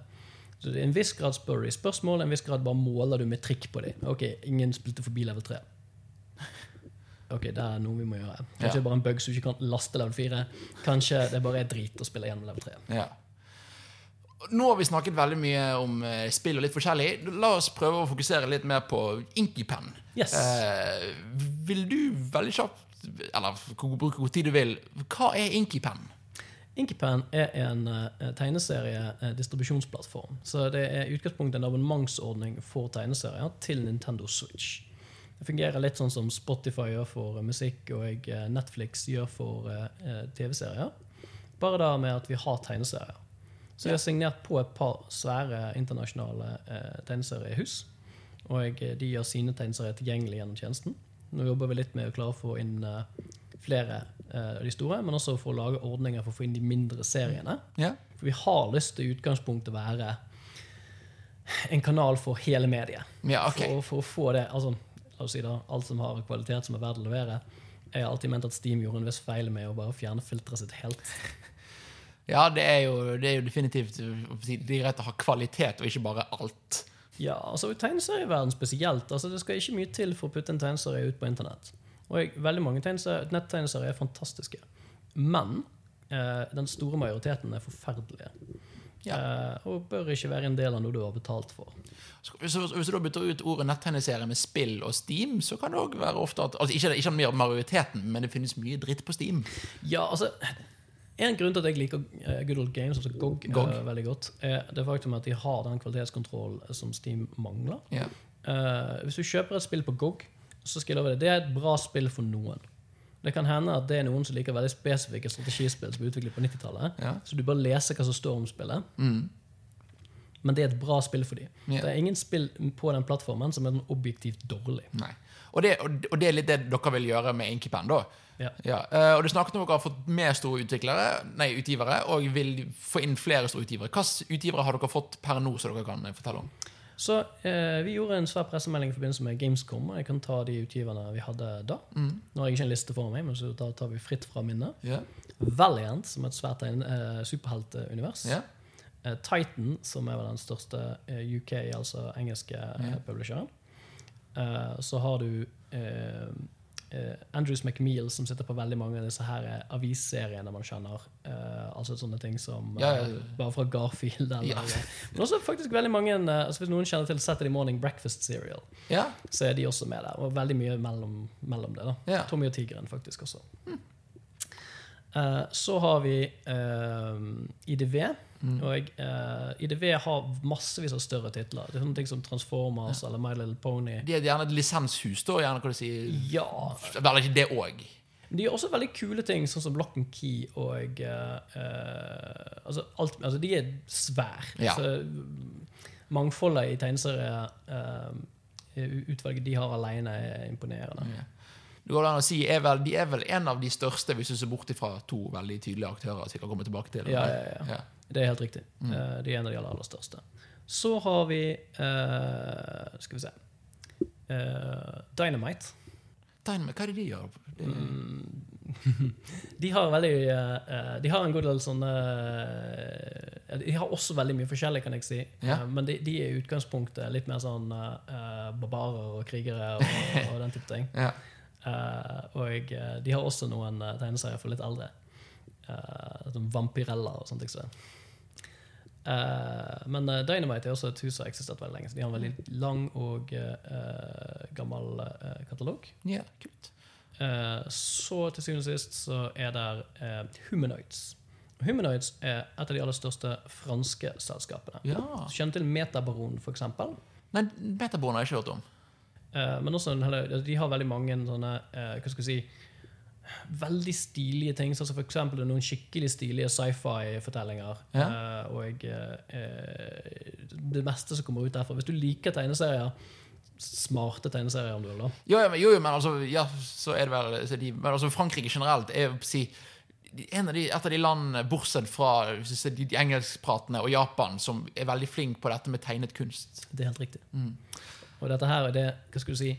Så det er En viss grad spør du i spørsmål, en viss grad bare måler du med trikk på dem. Ok, ingen spilte forbi level 3. Ok, det er noe vi må gjøre. Kanskje Ja. det er bare en bug som du ikke kan laste level 4. Kanskje det bare er drit å spille gjennom level 3. Ja. Nå har vi snakket veldig mye om eh, spill og litt forskjellig. La oss prøve å fokusere litt mer på Inkypen. Yes. Eh, vil du veldig kjapt, eller bruke hvor tid du vil, hva er Inkypen? Inkypen er en uh, tegneseriedistribusjonsplattform. Så det er utgangspunktet en abonnementsordning for tegneserier til Nintendo Switch. Det fungerer litt sånn som Spotify gjør for eh, musikk, og eh, Netflix gjør for eh, TV-serier. Bare da med at vi har tegneserier. Så jeg har signert på et par svære internasjonale eh, tegneseriehus. Og eh, de gjør sine tegneserier tilgjengelig gjennom tjenesten. Nå jobber vi litt med å klare å få inn eh, flere eh, av de store, men også for å lage ordninger for å få inn de mindre seriene. Ja. For vi har lyst til utgangspunktet være en kanal for hele mediet. Ja, okay. For, for å få det altså, La oss si da, alt som har kvalitet som er verdt å levere. Jeg har alltid ment at Steam gjorde en viss feil med å bare fjerne filteret sitt helt. Ja, det er jo, det er jo definitivt Det er greit å ha kvalitet, og ikke bare alt. Ja, altså tegneserieverden spesielt. altså Det skal ikke mye til for å putte en tegneserie ut på internett. Og veldig mange tegneserier- nettegneserier er fantastiske. Men eh, den store majoriteten er forferdelige. Eh, og bør ikke være en del av noe du har betalt for. Så Hvis, hvis du da bytter ut ordet nettegneserie med spill og Steam, så kan det òg være ofte at altså Ikke, ikke mer majoriteten, men det finnes mye dritt på Steam. Ja, altså En grunn til at jeg liker eh, Good Old Games, altså GOG, GOG. Uh, veldig godt, er det faktum at de har den kvalitetskontrollen som Steam mangler. Yeah. Uh, hvis du kjøper et spill på GOG, så skal jeg love deg, det er et bra spill for noen. Det kan hende at det er noen som liker veldig spesifikke strategispill som ble utviklet på 90-tallet. Ja. Så du bør lese hva som står om spillet. Men det er et bra spill for dem. Yeah. Det er ingen spill på den plattformen som er objektivt dårlig. Nei. Og det, og det er litt det dere vil gjøre med Inkypen, da. Ja. eh, og du snakket om at dere har fått mer store utviklere, nei, utgivere, og vil få inn flere store utgivere. Hvilke utgivere har dere fått per nå, som dere kan fortelle om? Så eh, Vi gjorde en svær pressemelding i forbindelse med Gamescom. og Jeg kan ta de utgiverne vi hadde da. Nå har jeg ikke en liste for meg, men så da tar vi fritt fra minnet. Yeah. Valiant, som er et svært eh, superheltunivers. Yeah. Eh, Titan, som er den største eh, UK, altså engelske yeah. publisheren. Eh, så har du Andrews McMeal, som sitter på veldig mange av disse her eh, avisseriene man kjenner. Uh, altså sånne ting som Ja, ja. ja. Bare fra Garfield. Eller. Men også faktisk veldig mange uh, altså Hvis noen kjenner til Saturday Morning Breakfast Serial, ja. så er de også med der. Og veldig mye mellom, mellom det. da. Tommy og tigeren, faktisk også. Eh, så har vi eh, IDV. Og eh, IDV har massevis av større titler. Det er sånne ting som Transformers eller My Little Pony. De er gjerne et lisenshus, da. Gjerne, hva du. Ja, Vel, ikke det òg. De gjør også veldig kule ting, sånn som Lock and Key og uh, eh, altså, alt, altså, de er svære. Ja. Altså, mangfoldet i tegneserieutvalget de har alene, er imponerende. Det går an å si er vel, De er vel en av de største, hvis du ser bort fra to veldig tydelige aktører. som jeg kan komme tilbake til. Ja, ja, ja. Det er helt riktig. Mm. de er en av de aller, aller største. Så har vi uh, Skal vi se uh, Dynamite. Dynamite, hva er det de gjør? Det, De har veldig eh, eh, De har en god del sånne eh, De har også veldig mye forskjellig, kan jeg si. Ja. Eh, Men de, de er i utgangspunktet litt mer sånn eh, barbarer og krigere og, og den type ting. Ja. Eh, og eh, de har også noen eh, tegneserier for litt eldre. Uh, som Vampirella og sånt. Ikke. Eh, men uh, Dynamite er også et hus som har eksistert veldig lenge. Så de har en veldig lang og uh, gammel katalog. ja, kult. Eh, så til syvende og sist så er der Humanoids. Humanoids er et av de aller største franske selskapene. Ja. Du kjenner til Metabaron, eksempel. Nei, Metabaron har jeg ikke hørt om. Eh, men også en de har veldig mange sånne eh, hva skal jeg si, veldig stilige ting. Sånn som for eksempel noen skikkelig stilige sci-fi-fortellinger. Ja. Eh, og det meste som kommer ut derfra. Hvis du liker tegneserier, smarte tegneserier om du vil, da. Jo, jo, jo, men altså, ja, så er det vel så de, Men altså, Frankrike generelt er si, en av de, et av de landene, bortsett fra de, de engelskpratende og Japan, som er veldig flink på dette med tegnet kunst. Det er helt riktig. Og dette her er det hva skal du si,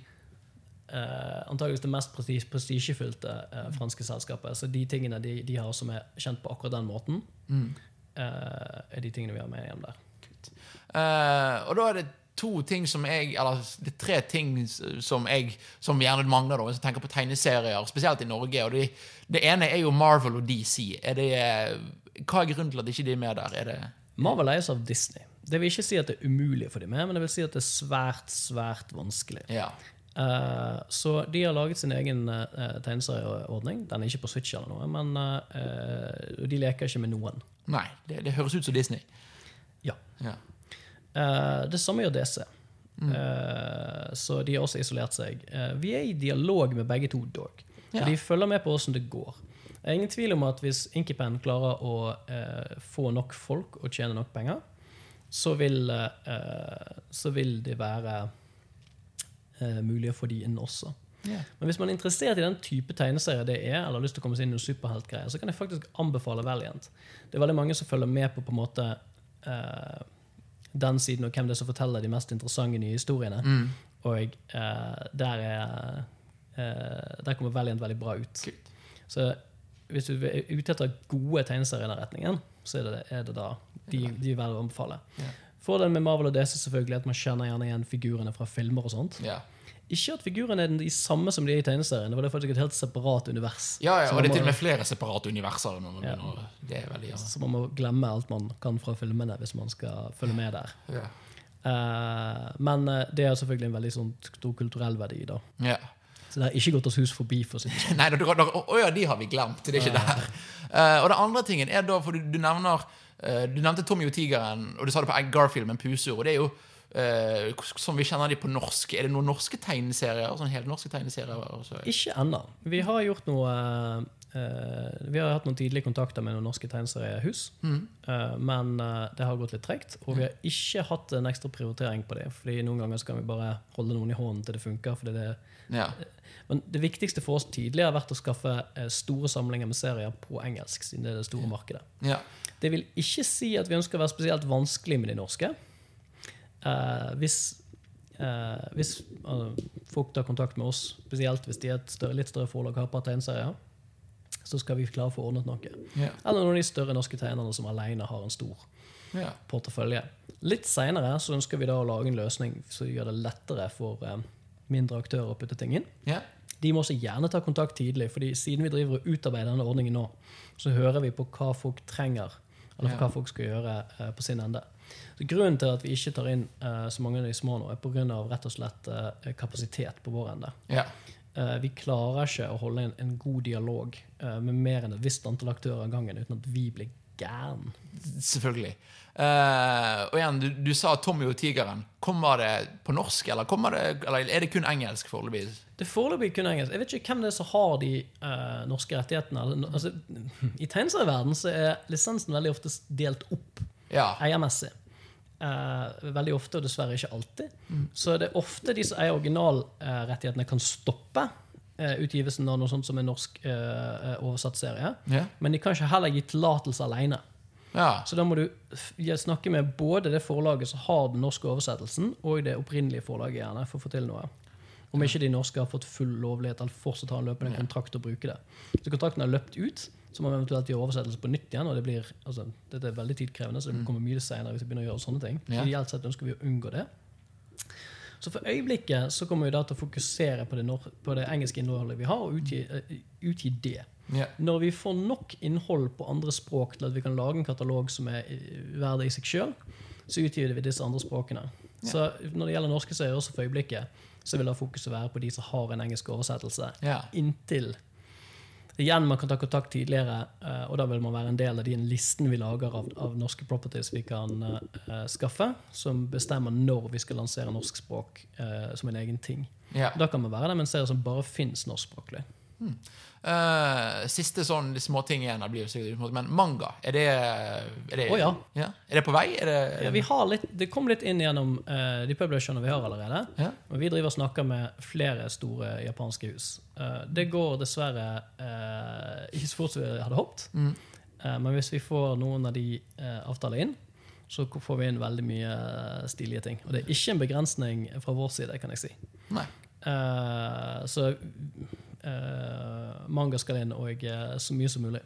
eh, antageligvis det mest presti- prestisjefylte eh, franske selskapet. Så de tingene de, de har som er kjent på akkurat den måten, eh, er de tingene vi har med hjem der. Uh, og da er det to ting som jeg Eller det er tre ting som jeg Som gjerne mangler, da, hvis jeg tenker på tegneserier, spesielt i Norge. Og det, det ene er jo Marvel og DC. Er det, hva er grunnen til at ikke de er med der? Er det Marvel eies av Disney. Det vil ikke si at det er umulig for dem med, men det vil si at det er svært, svært vanskelig. Ja. Uh, så de har laget sin egen uh, tegneserieordning. Den er ikke på Switch eller noe, men uh, de leker ikke med noen. Nei, det, det høres ut som Disney. Ja. Ja. Det samme gjør DC. Eh, så de har også isolert seg. Vi er i dialog med begge to, dog. Så Ja. de følger med på åssen det går. Det er ingen tvil om at hvis Inkipen klarer å få nok folk og tjene nok penger, så vil, eh, så vil det være eh, mulig å få de inn også. Yeah. Men hvis man er interessert i den type tegneserie det er, eller har lyst til å komme seg inn i superheltgreier, så kan jeg faktisk anbefale Valiant. Det er veldig mange som følger med på på en måte uh, den siden, og hvem det er som forteller de mest interessante nye historiene. Mm. Og uh, der er uh, Der kommer Valiant veldig bra ut. Kult. Så hvis du er ute etter gode tegneserier i den retningen, så er det, er det da de, de å anbefale. For Fordelen med Marvel og DC selvfølgelig at man kjenner gjerne igjen figurene fra filmer. og sånt. Yeah. Ikke at figurene er de samme som de er i tegneserien. Det var faktisk et helt separat univers. Ja, ja, og det er til og med flere separate universer. Ja. det er veldig, ja. Så man må glemme alt man kan fra filmene hvis man skal følge med der. Ja. Uh, men eh, det er selvfølgelig en veldig sånn stor kulturell verdi. da. Ja. Så det har ikke gått oss hus forbi. for å si det sånn. Nei, da, da, da, å ja, de har vi glemt. Det er ikke der. Uh, og det andre tingen er da, for du, du nevner eh, Du nevnte Tommy og tigeren, og du sa det på Garfield med en pusur. Og det er jo Uh, som vi kjenner de på norsk. Er det noen norske tegneserier? Sånn helt norske tegneserier? Også? Ikke ennå. Vi har gjort noe uh, Vi har hatt noen tidlige kontakter med noen norske tegneseriehus. Eh, men eh, det har gått litt tregt. Og vi har ikke hatt en ekstra prioritering på det. Fordi noen ganger så kan vi bare holde noen i hånden til det funker. Fordi det, Ja. men det viktigste for oss tidlig har vært å skaffe eh, store samlinger med serier på engelsk. siden det er det store markedet. ja. Det vil ikke si at vi ønsker å være spesielt vanskelig med de norske. Uh, hvis uh, hvis uh, folk tar kontakt med oss, spesielt hvis de er et større, litt større forlag har på tegneserier, så skal vi klare å få ordnet noe. Yeah. Eller noen av de større norske tegnerne som alene har en stor yeah. portefølje. Litt seinere ønsker vi da å lage en løsning som gjør det lettere for eh, mindre aktører å putte ting inn. Yeah. De må også gjerne ta kontakt tidlig, fordi siden vi driver og utarbeider denne ordningen nå, så hører vi på hva folk trenger, eller Ja. hva folk skal gjøre eh, på sin ende. Så Grunnen til at vi ikke tar inn eh, så mange av de små nå, er pga. rett og slett eh, kapasitet på vår ende. ja. Vi klarer ikke å holde en, en god dialog med mer enn et visst antall aktører av gangen uten at vi blir gæren. Selvfølgelig. Eh, og igjen, du, du sa Tommy og tigeren. Kommer det på norsk, eller, det, eller er det kun engelsk foreløpig? Det er foreløpig kun engelsk. Jeg vet ikke hvem det er som har de uh, norske rettighetene. Altså, I tegneserieverdenen så er lisensen veldig ofte delt opp Ja. eiermessig. Uh, veldig ofte, og dessverre ikke alltid. Så det er ofte de som eier originalrettighetene, kan stoppe utgivelsen av noe sånt som en norsk oversatt serie. Yeah. Men de kan ikke heller gi tillatelse alene. Ja. Så da må du snakke med både det forlaget som har den norske oversettelsen, og det opprinnelige forlaget, gjerne, for å få til noe. Om ikke de norske har fått full lovlighet eller fortsatt har en løpende kontrakt å bruke det. Så kontrakten har løpt ut, så må man eventuelt gjøre oversettelse på nytt igjen. og det blir, altså, Dette er veldig tidkrevende, så det kommer mye senere hvis vi begynner å gjøre sånne ting. Ideelt sett ønsker vi å unngå det. Så for øyeblikket så kommer vi da til å fokusere på det, på det engelske innholdet vi har, og utgi, eh, utgi det. Yeah. Når vi får nok innhold på andre språk til at vi kan lage en katalog som er verdig i seg sjøl, så utgir vi disse andre språkene. Så når det gjelder norske så er det også for øyeblikket, så vil da fokuset være på de som har en engelsk oversettelse. yeah. Inntil Igjen, man kan ta kontakt tidligere, eh, og da vil man være en del av den listen vi lager av, av norske properties vi kan uh, skaffe, som bestemmer når vi skal lansere norsk språk uh, som en egen ting. Ja. Da kan man være der med en serie som bare fins norskspråklig. Eh, siste sånn småting igjen, blir sikkert men manga, er det, er det oh, ja. Er det på vei? Det, Ja, vi har litt, det kom litt inn gjennom uh, de publisherne vi har allerede. Ja. Og vi driver og snakker med flere store japanske hus. Uh, det går dessverre ikke så fort som vi hadde håpet. Mm. Men hvis vi får noen av de avtaler inn, så får vi inn veldig mye stilige ting. Og det er ikke en begrensning fra vår side, kan jeg si. Nei. Så manga skal inn, og eh, så mye som mulig.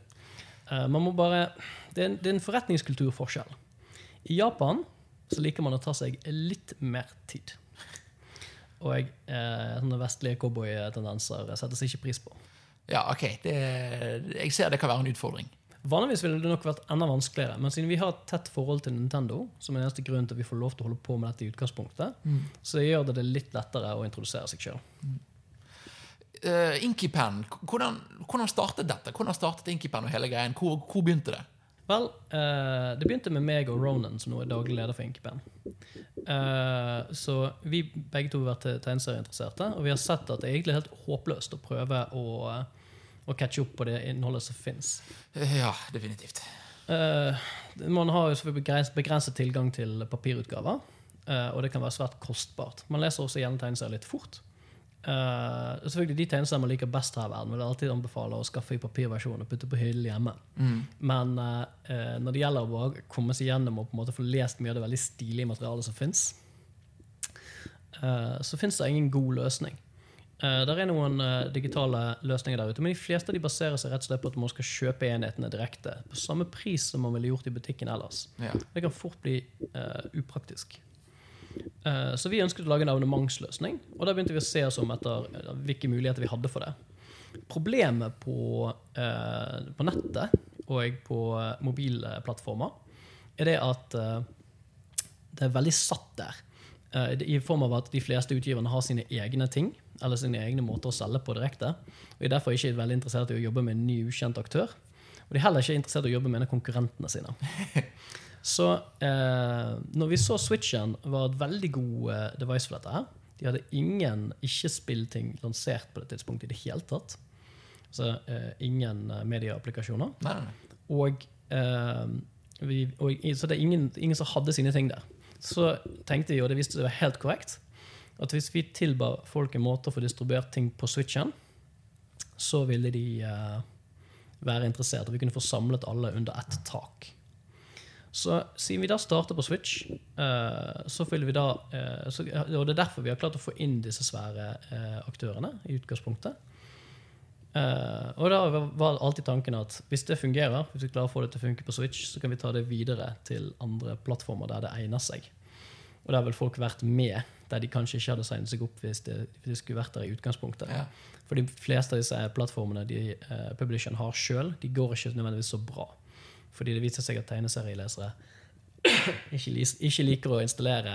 Eh, man må bare det er, en, det er en forretningskulturforskjell. I Japan så liker man å ta seg litt mer tid. Og eh, sånne vestlige cowboytendenser settes ikke pris på. Ja, ok. Det, jeg ser det kan være en utfordring. Vanligvis ville det nok vært enda vanskeligere, men siden vi har et tett forhold til Nintendo, som er eneste grunn til at vi får lov til å holde på med dette i utgangspunktet, så gjør det det litt lettere å introdusere seg sjøl. Uh, Inkipen, hvordan, hvordan startet dette? Hvordan startet Inkipen og hele greien? Hvor, hvor begynte det? Vel, uh, det begynte med meg og Ronan, som nå er daglig leder for Inkepen. Uh, så vi begge to har vært tegneserieinteresserte, og vi har sett at det er egentlig helt håpløst å prøve å, å catche opp på det innholdet som fins. Eh, Ja, definitivt. man har jo selvfølgelig begrenset tilgang til papirutgaver, uh, og det kan være svært kostbart. Man leser også gjerne tegneserier litt fort. Eh, selvfølgelig De tegneseriene man liker best her i verden, vil jeg alltid anbefale å skaffe i papirversjon og putte på hyllen hjemme. Men uh, når det gjelder å komme seg gjennom og på en måte få lest mye av det veldig stilige materialet som fins, så fins det ingen god løsning. Uh, det er noen digitale løsninger der ute, men de fleste av de baserer seg rett og slett på at man skal kjøpe enhetene direkte. På samme pris som man ville gjort i butikken ellers. Ja. Det kan fort bli upraktisk. Eh, så vi ønsket å lage en abonnementsløsning, og da begynte vi å se oss om etter eh, hvilke muligheter vi hadde for det. Problemet på, eh, på nettet og på mobilplattformer er det at det er veldig satt der. I form av at de fleste utgiverne har sine egne ting, eller sine egne måter å selge på direkte. Og er derfor ikke veldig interessert i å jobbe med en ny, ukjent aktør. Og de er heller ikke interessert i å jobbe med en av konkurrentene sine. Så eh, når vi så Switchen var et veldig god eh, device for dette her De hadde ingen ikke-spill-ting lansert på det tidspunktet i det hele tatt. Altså eh, ingen eh, medieapplikasjoner. Nei, nei, nei. Og, eh, vi, og Så det er ingen, ingen som hadde sine ting der. Så tenkte vi, og det viste seg å være helt korrekt, at hvis vi tilba folk en måte å få distribuert ting på Switchen, så ville de eh, være interessert, og vi kunne få samlet alle under ett tak. Så siden vi da starter på Switch, eh, så vil vi da eh, så, Og det er derfor vi har klart å få inn disse svære eh, aktørene i utgangspunktet. Og da var alltid tanken at hvis det fungerer, hvis vi klarer å få det til å funke på Switch, så kan vi ta det videre til andre plattformer der det egner seg. Og der vil folk vært med, der de kanskje ikke hadde signet seg opp hvis det, hvis de skulle vært der i utgangspunktet. Ja. For de fleste av disse plattformene de uh, publisheren har sjøl, de går ikke nødvendigvis så bra. Fordi det viser seg at tegneserielesere ikke, ikke liker å installere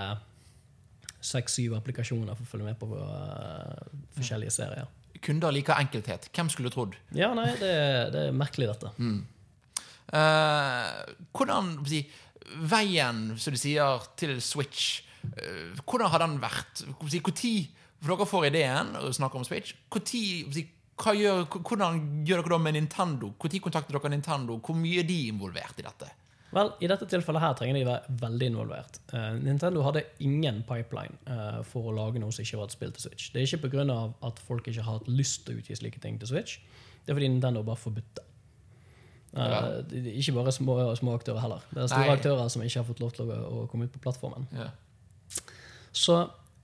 seks-syv applikasjoner for å følge med på uh, forskjellige serier. Kunder liker enkelthet. Hvem skulle trodd? Ja, nei, det, det er merkelig, dette. Eh, hvordan hva skal jeg si, Veien, som de sier, til Switch, uh, hvordan har den vært? Si, Hvor tid, For dere får ideen og snakker om Switch. Hvor gjør, hvordan gjør dere da med Nintendo? Når kontakter dere Nintendo? Hvor mye er de involvert i dette? Vel, I dette tilfellet her trenger de være veldig involvert. Uh, Nintendo hadde ingen pipeline uh, for å lage noe som ikke var et spill til Switch. Det er ikke pga. at folk ikke har hatt lyst til å utgi slike ting til Switch. Det er fordi Nintendo bare forbudt det. Uh, Ja. ikke bare små, små aktører heller. Det er store Nei. aktører som ikke har fått lov til å, å komme ut på plattformen. Ja. Så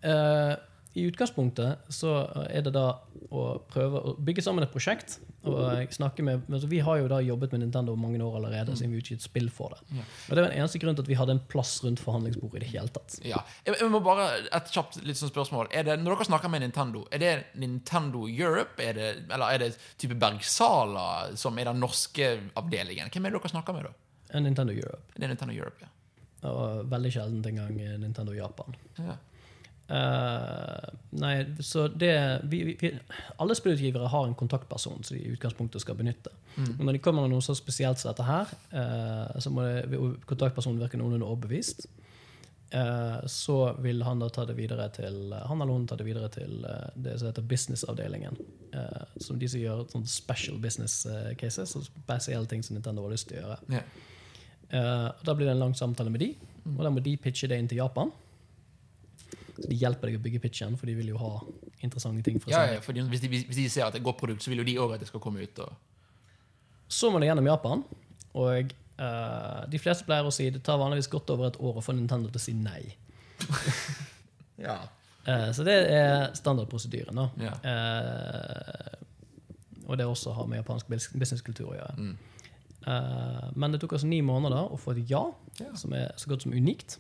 eh, i utgangspunktet så er det da å prøve å bygge sammen et prosjekt. og snakke med, altså Vi har jo da jobbet med Nintendo mange år allerede, siden vi utgitt spill for det. Og Det var den eneste grunnen til at vi hadde en plass rundt forhandlingsbordet i det hele tatt. Ja. Jeg, må bare Et kjapt litt sånn spørsmål. Er det, når dere snakker med Nintendo, er det Nintendo Europe? Er det, eller er det type Bergsala, som er den norske avdelingen? Hvem er det dere snakker med, da? En Nintendo Europe. Det er Nintendo Europe, ja. Og veldig sjelden engang Nintendo Japan. ja. Eh, nei, så det vi, vi, Alle spillutgivere har en kontaktperson som de i utgangspunktet skal benytte. Og når de kommer med noe så spesielt som dette her, uh, så må det, kontaktpersonen virke noenlunde overbevist. Uh, så vil han da ta det videre til Han eller hun ta det videre til det som heter businessavdelingen. Som de som gjør sånne special business cases, og spesielle ting som Nintendo har lyst til å gjøre. Yeah. Da blir det en lang samtale med de, og da må de pitche det inn til Japan. Så De hjelper deg å bygge pitchen, for de vil jo ha interessante ting. for ja, ja fordi hvis de, hvis de ser at det er et godt produkt, så vil jo de òg at det skal komme ut. Så må det gjennom Japan, og uh, de fleste pleier å si det tar vanligvis godt over et år å få Nintendo til å si nei. ja. Uh, så det er standardprosedyren. da. Ja. Uh, og det også har med japansk businesskultur å gjøre. Mm. Men det tok oss ni måneder å få et ja, Ja. som er så godt som unikt.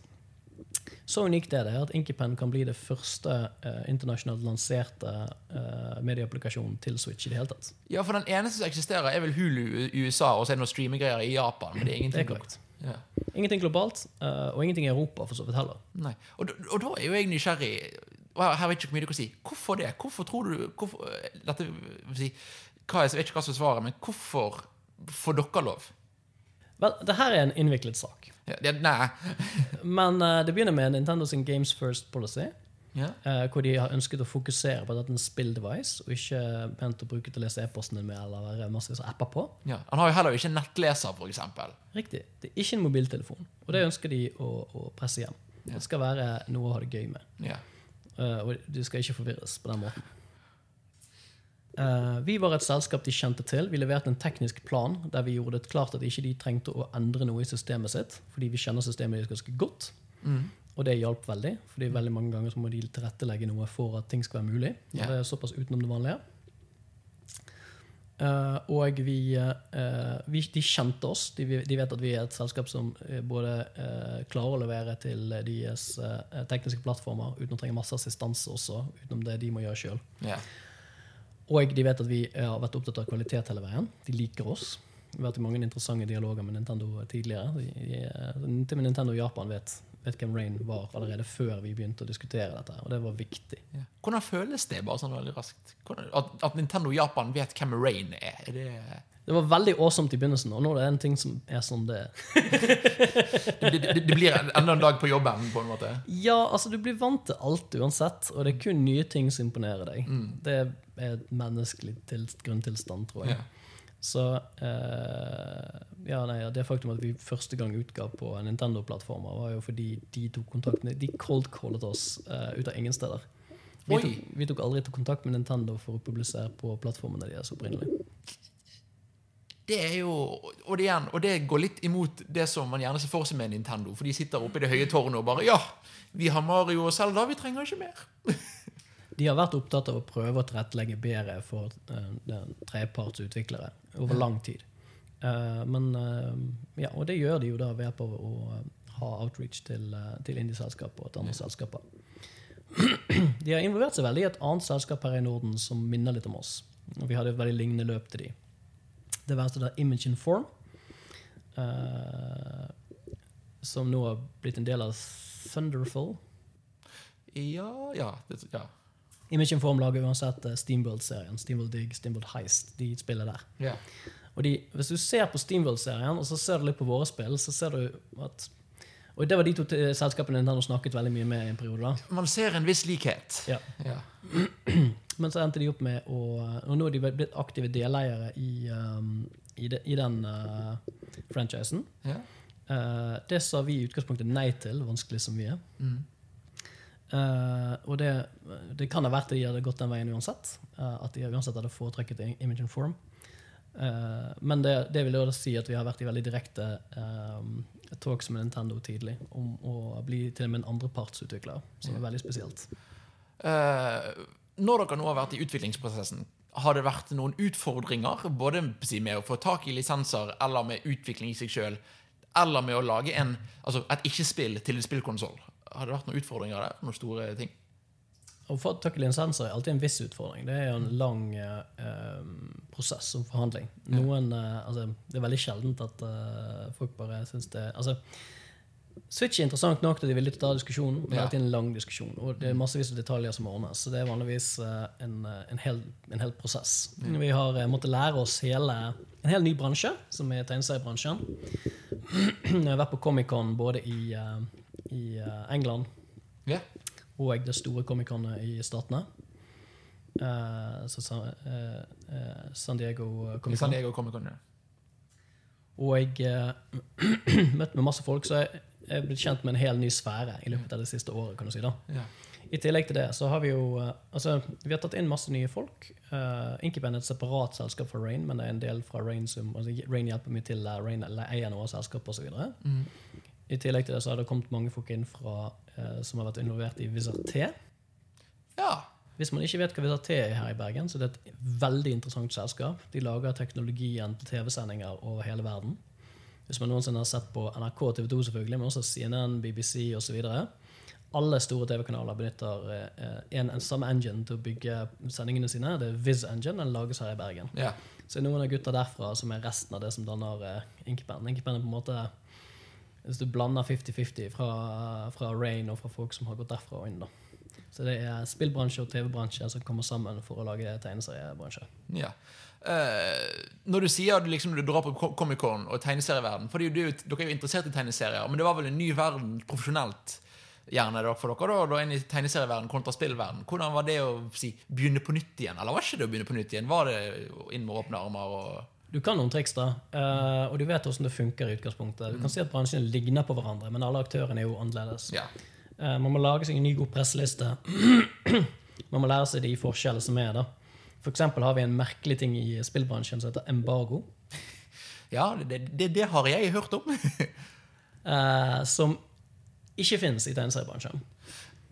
Så unikt er det at Inkipen kan bli det første eh, internasjonalt lanserte eh, medieapplikasjonen til Switch i det hele tatt. ja, for den eneste som eksisterer, er vel Hulu i USA, og så er det noen streamegreier i Japan. Men det er ingenting Det er. Ja. Ingenting globalt, eh, og ingenting i Europa for så vidt heller. Nei. Og, og da er jo jeg nysgjerrig og her- Her vet ikke hvor mye du kan si. Hvorfor det? Hvorfor tror du hvorfor, dette, si, hva, Jeg vet ikke hva som er svaret, men hvorfor får dere lov? Vel, det her er en innviklet sak. Ja, det, nei. Men uh, det begynner med Nintendo sin Games First Policy. Ja. Uh, hvor de har ønsket å fokusere på at dette er en spill-device, og ikke ment å bruke til å lese e-posten din med eller være masse apper på. Ja. Han har jo heller ikke nettleser, eksempel. Riktig. Det er ikke en mobiltelefon. Og det ønsker de å, å presse hjem. Det skal være noe å ha det gøy med. Ja. Eh, og du skal ikke forvirres på den måten. Eh, vi var et selskap de kjente til. Vi leverte en teknisk plan der vi gjorde det klart at ikke de trengte å endre noe i systemet sitt, fordi vi kjenner systemet deres ganske godt. Mm. Og det hjalp veldig, fordi veldig mange ganger så må de tilrettelegge noe for at ting skal være mulig. Yeah. Det er såpass utenom det vanlige. Uh, og vi, uh, vi De kjente oss. De, de vet at vi er et selskap som både uh, klarer å levere til deres tekniske plattformer uten å trenge masse assistanse også, utenom det de må gjøre sjøl. Ja. Og de vet at vi har vært opptatt av kvalitet hele veien. De liker oss. Vi har vært i mange interessante dialoger med Nintendo tidligere. De, eh, til og med Nintendo Japan vet, vet hvem Rain var allerede før vi begynte å diskutere dette. Og det var viktig. Ja. Hvordan føles det, bare sånn veldig raskt? Hvordan, at, at Nintendo Japan vet hvem Rain er? er det, Det var veldig awesome i begynnelsen, og nå er det en ting som er som det det, det, det blir enda en dag på jobben, på en måte? Ja, altså du blir vant til alt uansett, og det er kun nye ting som imponerer deg. Det er et menneskelig til, grunntilstand, tror jeg. Ja. Så eh, ja, nei, det faktum at vi første gang utga på Nintendo-plattformer, var jo fordi de tok kontakt med, De cold-callet oss eh, ut av ingen steder. Vi tok, vi tok aldri til kontakt med Nintendo for å publisere på plattformene deres opprinnelig. Det er jo, og det, igjen, og det går litt imot det som man gjerne ser for seg med Nintendo. For de sitter oppe i det høye tårnet og bare Ja, vi har Mario og Zelda, vi trenger ikke mer. De har vært opptatt av å prøve å tilrettelegge bedre for uh, tredjepartsutviklere over lang tid. Eh, men eh, ja, Og det gjør de jo da ved av å eh, ha outreach til, til indie-selskaper og til andre selskaper. De har involvert seg veldig i et annet selskap her i Norden som minner litt om oss. Og vi hadde et veldig lignende løp til de. Det var altså da Image and Form, uh, som nå har blitt en del av Thunderful. Ja, ja, det, ja. Image Form lager uansett eh, Steamworld-serien. Steamworld Dig, Steamworld Heist. De spiller der. Yeah. Og de, hvis du ser på Steamworld-serien, og så ser du litt på våre spill, så ser du at Og det var de to selskapene Nintendo snakket veldig mye med i en periode. da. Man ser en viss likhet. Ja. Ja. Men så endte de opp med å Og nå er de blitt aktive deleiere i, um, i, de, i den uh, franchisen. Ja. Uh, det sa vi i utgangspunktet nei til, vanskelig som vi er. Mm. Uh, og det, det kan ha vært at de hadde gått den veien uansett. eh, at de uansett hadde foretrukket Image and Form. Eh, men det, det vil da si at vi har vært i veldig direkte um, talks med Nintendo tidlig om å bli til og med en andrepartsutvikler, som er veldig spesielt. Eh, når dere nå har vært i utviklingsprosessen, har det vært noen utfordringer både med å få tak i lisenser, eller med utvikling i seg sjøl, eller med å lage en, altså et ikke-spill til en spillkonsoll? Har det vært noen utfordringer der? Noen store ting? Å få tak i lisenser er alltid en viss utfordring. Det er jo en lang eh, prosess om forhandling. Noen, eh, altså, det er veldig sjeldent at eh, folk bare syns det altså, Switch er interessant nok til de vil ta diskusjonen, men det er alltid en lang diskusjon. Og det er massevis av detaljer som ordnes, så det er vanligvis eh, en, eh, en, hel, en hel prosess. Vi har eh, måttet lære oss hele, en hel ny bransje, som er tegneseriebransjen. Jeg har vært på Comic-Con både i, i England yeah. og det store comiconet i statene. Så San, San Diego I Comic ja. Og jeg uh, møtte med masse folk, så jeg jeg er blitt kjent med en hel ny sfære i løpet av det siste året. kan du si da. Ja. I tillegg til det så har vi jo eh, altså, vi har tatt inn masse nye folk. Uh, Inkipen er et separat selskap for Rain, men det er en del fra Rain som altså, Rain hjelper mye til. Uh, Rain eier noe av selskapet osv. Mm. I tillegg til det så har det kommet mange folk inn fra, uh, som har vært involvert i Wizard T. ja. Hvis man ikke vet hva Wizard T er her i Bergen, så det er et veldig interessant selskap. De lager teknologien til TV-sendinger over hele verden. Hvis man noensinne har sett på NRK og TV 2, selvfølgelig, men også CNN, BBC osv. Alle store TV-kanaler benytter eh, en, en samme engine til å bygge sendingene sine. Det er Viz Engine. Den lages her i Bergen. ja. Så noen av gutta derfra som er resten av det som danner uh, Inkipen. Inkipen er på en måte Hvis du blander 50-50 fra, fra Rain og fra folk som har gått derfra og inn. da. Så det er spillbransje og TV-bransje som kommer sammen for å lage tegneseriebransje. Ja. Eh, når du sier liksom, du drar på Comic-Con og tegneserieverden For er er dere er jo interessert i tegneserier, men det var vel en ny verden profesjonelt gjerne da, for dere, da, da inn i tegneserieverden kontra spillverden. Hvordan var det å si, begynne på nytt igjen? Eller var ikke det å begynne på nytt igjen? Var det inn med åpne armer? og... Du kan noen triks, da, Uh, og du vet hvordan det funker. i utgangspunktet. Du kan si at bransjene ligner på hverandre, men alle aktørene er jo annerledes. Ja. Uh, man må lage seg en ny god presseliste. man må lære seg de forskjellene som er. da. For eksempel har vi en merkelig ting i spillbransjen som heter embargo. Ja, det, det, det har jeg hørt om. eh, som ikke finnes i tegneseriebransjen.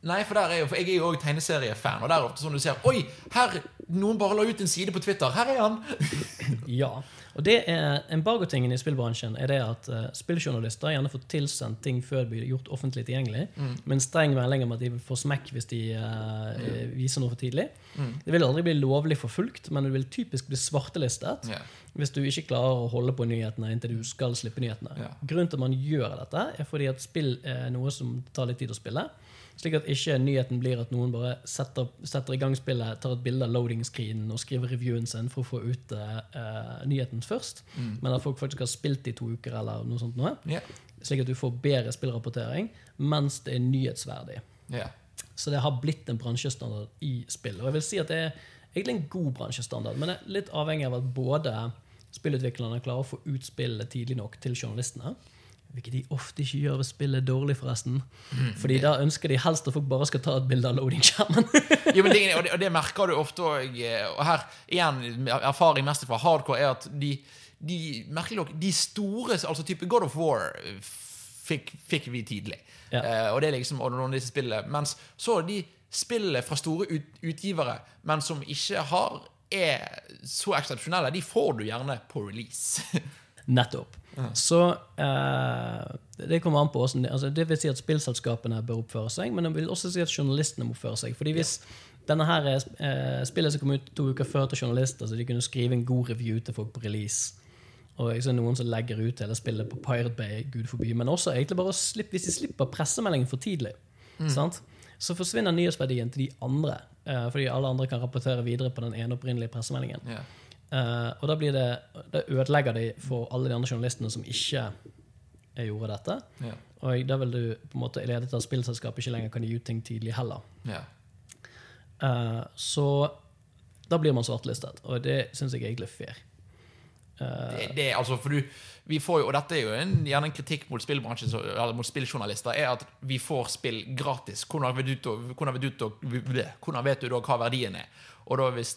Nei, for, der er jo, for jeg er jo òg tegneseriefan, og der er det ofte sånn du ser Oi, her, noen bare la ut en side på Twitter. Her er han! Ja, og det er Embargotingen i spillbransjen er det at uh, spilljournalister gjerne får tilsendt ting før det blir gjort offentlig tilgjengelig, med en streng melding om at de får smekk hvis de eh, viser noe for tidlig. Det vil aldri bli lovlig forfulgt, men det vil typisk bli svartelistet yeah. hvis du ikke klarer å holde på nyhetene inntil du skal slippe nyhetene. Yeah. Grunnen til at man gjør dette, er fordi at spill er noe som tar litt tid å spille. Slik at ikke nyheten blir at noen bare setter, setter i gang spillet, tar et bilde av loading-screenen og skriver reviewen sin for å få ut uh, nyheten først, men at folk faktisk har spilt i to uker eller noe sånt. Noe. yeah. Slik at du får bedre spillrapportering mens det er nyhetsverdig. Yeah. Så det har blitt en bransjestandard i spill. Og jeg vil si at det er egentlig en god bransjestandard, men det er litt avhengig av at både spillutviklerne klarer å få ut spillet tidlig nok til journalistene. Hvilket de ofte ikke gjør ved spillet dårlig, forresten. Fordi da ønsker de helst at folk bare skal ta et bilde av loading-skjermen. Jo, men det, og, det, og det merker du ofte og, og her igjen erfaring mest fra hardcore er at de, de merkelig nok, de store, altså type God of War fikk, fikk vi tidlig. Ja. Uh, og det er liksom noen av disse spillene. Mens så de spillene fra store ut, utgivere, men som ikke har er så eksepsjonelle, de får du gjerne på release. Nettopp. Så eh, det kommer an på hvordan det, altså det vil si at spillselskapene bør oppføre seg, men det vil også si at journalistene må oppføre seg. Fordi hvis denne her eh, spillet som kom ut to uker før til journalister, så de kunne skrive en god review til folk på release og jeg ser noen som legger ut hele spillet på Pirate Bay, gud forby, men også egentlig bare å slippe, hvis de slipper pressemeldingen for tidlig, sant? så forsvinner nyhetsverdien til de andre, eh, fordi alle andre kan rapportere videre på den ene opprinnelige pressemeldingen. Ja. Eh, og da, blir det, da ødelegger de for alle de andre journalistene som ikke gjorde dette. Ja. Og da vil du på en måte ledet av spillselskapet ikke lenger kan gi ut ting tidlig heller. Ja. Uh, så da blir man svartelistet, og det syns jeg egentlig er fair. Det, det, er altså, for du, vi får jo, og dette er jo en, gjerne en kritikk mot spillbransjen, eller mot spilljournalister, er at vi får spill gratis. Hvordan vet du, da- hvordan vet du, hvordan vet du da hva verdien er? Og da, hvis,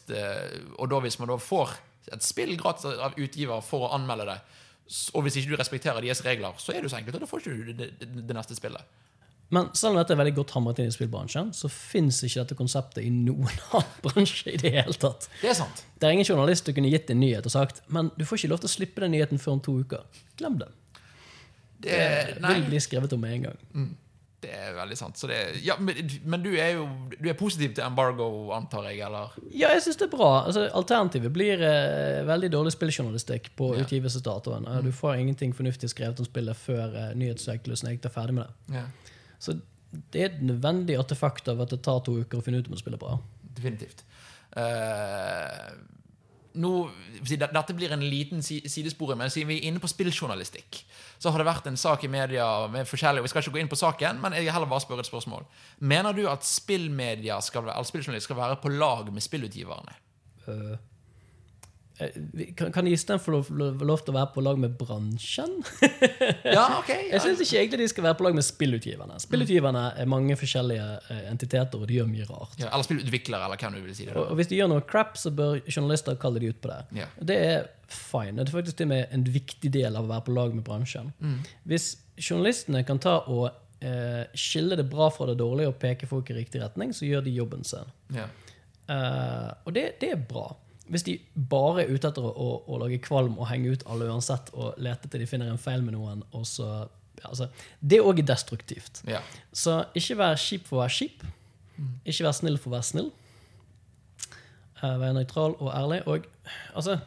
og da hvis man da får et spill gratis av utgiver for å anmelde det, og hvis ikke du respekterer deres regler, så er det jo så enkelt, og da får ikke du det, det, det neste spillet. Men selv om dette er veldig godt hamret inn i spillbransjen, så fins ikke dette konseptet i noen annen bransje i det hele tatt. Det er sant. Det er ingen journalist du kunne gitt en nyhet og sagt men du får ikke lov til å slippe den nyheten før om to uker. Glem det. Det, Det vil bli skrevet om med en gang. Det er veldig sant. Så det, ja, men, men du er jo du er positiv til embargo, antar jeg, eller? Ja, jeg syns det er bra. Altså, alternativet blir eh, veldig dårlig spilljournalistikk på Ja. utgivelsesdatoen. Mm. Du får ingenting fornuftig skrevet om spillet før eh, nyhetssyklusen er ferdig med det. Ja, Så det er et nødvendig artefakt av at det tar to uker å finne ut om et spill er bra. definitivt. Eh, nå, dette blir en liten si- sidespor, men siden vi er inne på spilljournalistikk, så har det vært en sak i media med forskjellige Vi skal ikke gå inn på saken, men jeg heller bare spørre et spørsmål. Mener du at spillmedia skal, altså spilljournalist skal være på lag med spillutgiverne? Vi- kan, kan Istedenfor få lov, lov, lov til å være på lag med bransjen? Ja, ok. Jeg syns ikke egentlig de skal være på lag med spillutgiverne. Spillutgiverne er mange forskjellige eh, entiteter, og de gjør mye rart. Ja, eller spillutviklere, eller hva du vil si. det. Og, og hvis de gjør noe crap, så bør journalister kalle de ut på det. Ja. Det er fine. Det er faktisk det med en viktig del av å være på lag med bransjen. Hvis journalistene kan ta og eh, skille det bra fra det dårlige og peke folk i riktig retning, så gjør de jobben sin. Ja. Uh, og det, det er bra. Hvis de bare er ute etter å, å, å lage kvalm og henge ut alle uansett, og lete til de finner en feil med noen, og så ja, altså, Det òg er destruktivt. Ja. Så ikke vær kjip for å være kjip. Ikke vær snill for å være snill. Uh, Vær nøytral og ærlig. Og altså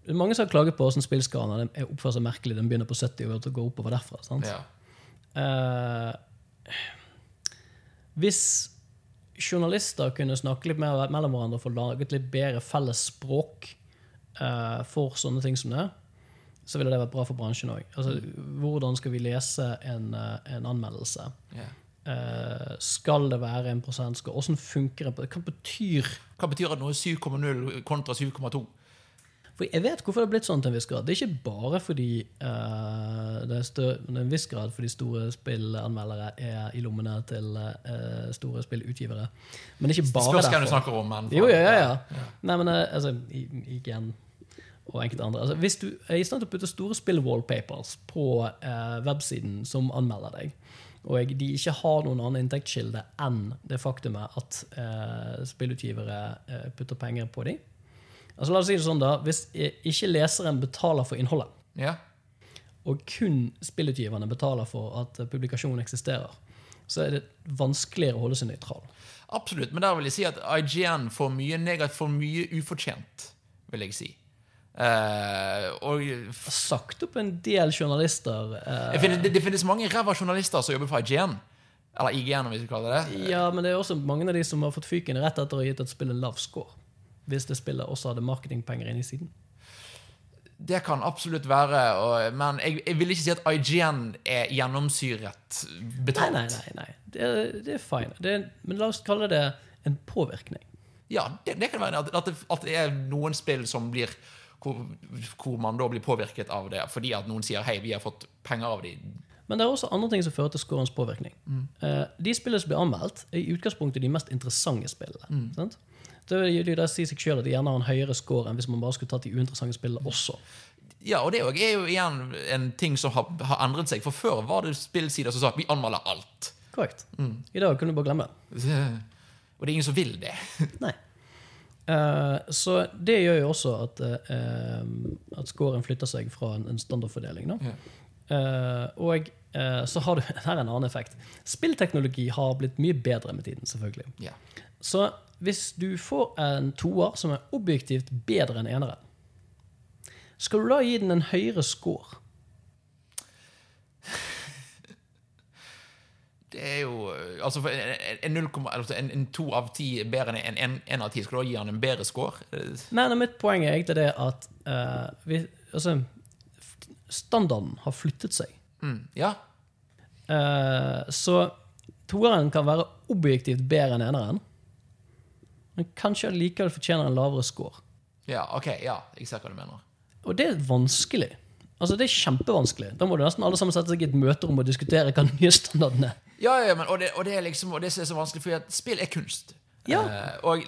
det er Mange som har klaget på hvordan spillskalaen er oppfører seg merkelig. Den begynner på 70 og går oppover derfra. sant? ja. Uh, hvis journalister kunne snakke litt mer mellom hverandre og få laget litt bedre felles språk uh, for sånne ting som det, så ville det vært bra for bransjen òg. Altså, hvordan skal vi lese en, eh, en anmeldelse? Yeah. Uh, skal det være en prosentskår? Hvordan funker det? Hva betyr Hva betyr at noe er 7,0 kontra 7,2? For jeg vet hvorfor det har blitt sånn til en viss grad. Det er ikke bare fordi uh, det er en viss grad fordi store spillanmeldere er i lommene til uh, store spillutgivere. Men det er ikke bare Spørs hvem du snakker om. Men Jo, ja, ja, ja. Nei, men uh, altså, igjen og enkelte andre. Altså, hvis du er i stand til å putte store spill-wallpapers på websiden som anmelder deg, og de ikke har noen annen inntektskilde enn det faktumet at spillutgivere putter penger på dem altså, La oss si det sånn, da. Hvis ikke leseren betaler for innholdet, Ja. og kun spillutgiverne betaler for at publikasjonen eksisterer, så er det vanskeligere å holde seg nøytral. Absolutt, men der vil jeg si at IGN får mye negativt, får mye ufortjent, vil jeg si. Uh, og har Sagt opp en del journalister. Uh, finner, det, det finnes mange ræva journalister som jobber for IGN. Eller IGN, om vi skal kalle det det. Ja, men det er også mange av de som har fått fyken rett etter å ha gitt et spill en lav score. Hvis det spillet også hadde marketingpenger inn i siden. Det kan absolutt være, og, men jeg, jeg vil ikke si at IGN er gjennomsyret betalt. nei, nei. nei. Det, er, det er fine. Det er, men la oss kalle det en påvirkning. Ja, det, det kan være at, det, at det er noen spill som blir hvor, hvor man da blir påvirket av det, fordi at noen sier 'hei, vi har fått penger av de'. Men det er også andre ting som fører til scorens påvirkning. Mm. de spillene som blir anmeldt, er i utgangspunktet de mest interessante spillene. Sant? Det vil jo si seg selv at de gjerne har en høyere score enn hvis man bare skulle tatt de uinteressante spillene også. Ja, og det er jo igjen en ting som har, har endret seg. For før var det spillsider som sa at vi anmelder alt. Korrekt. I dag kunne du bare glemme det. Og det er ingen som vil det. Nei. Uh, så det gjør jo også at, uh, at scoren flytter seg fra en, standardfordeling. Da. Uh, og så har du her er en annen effekt. Spillteknologi har blitt mye bedre med tiden. selvfølgelig. Ja. Så hvis du får en toer som er objektivt bedre enn eneren, skal du da gi den en høyere score? Det er jo Altså, for en, en, 0, altså en, en to av ti er bedre enn en, en, en av ti. Skal du da gi han en bedre score? Nei, nei, mitt poeng er egentlig det at uh, vi, altså, standarden har flyttet seg. Mm. Ja. Uh, så toeren kan være objektivt bedre enn eneren, men kanskje likevel fortjener en lavere score. ja. Ok, ja. Jeg ser hva du mener. Og det er vanskelig. Altså Det er kjempevanskelig. Da må du nesten alle sammen sette seg i et møterom og diskutere hva den nye standarden er. Ja, ja, men, og, det, og det er liksom Og det som er så vanskelig, fordi spill er kunst. Ja. Eh, og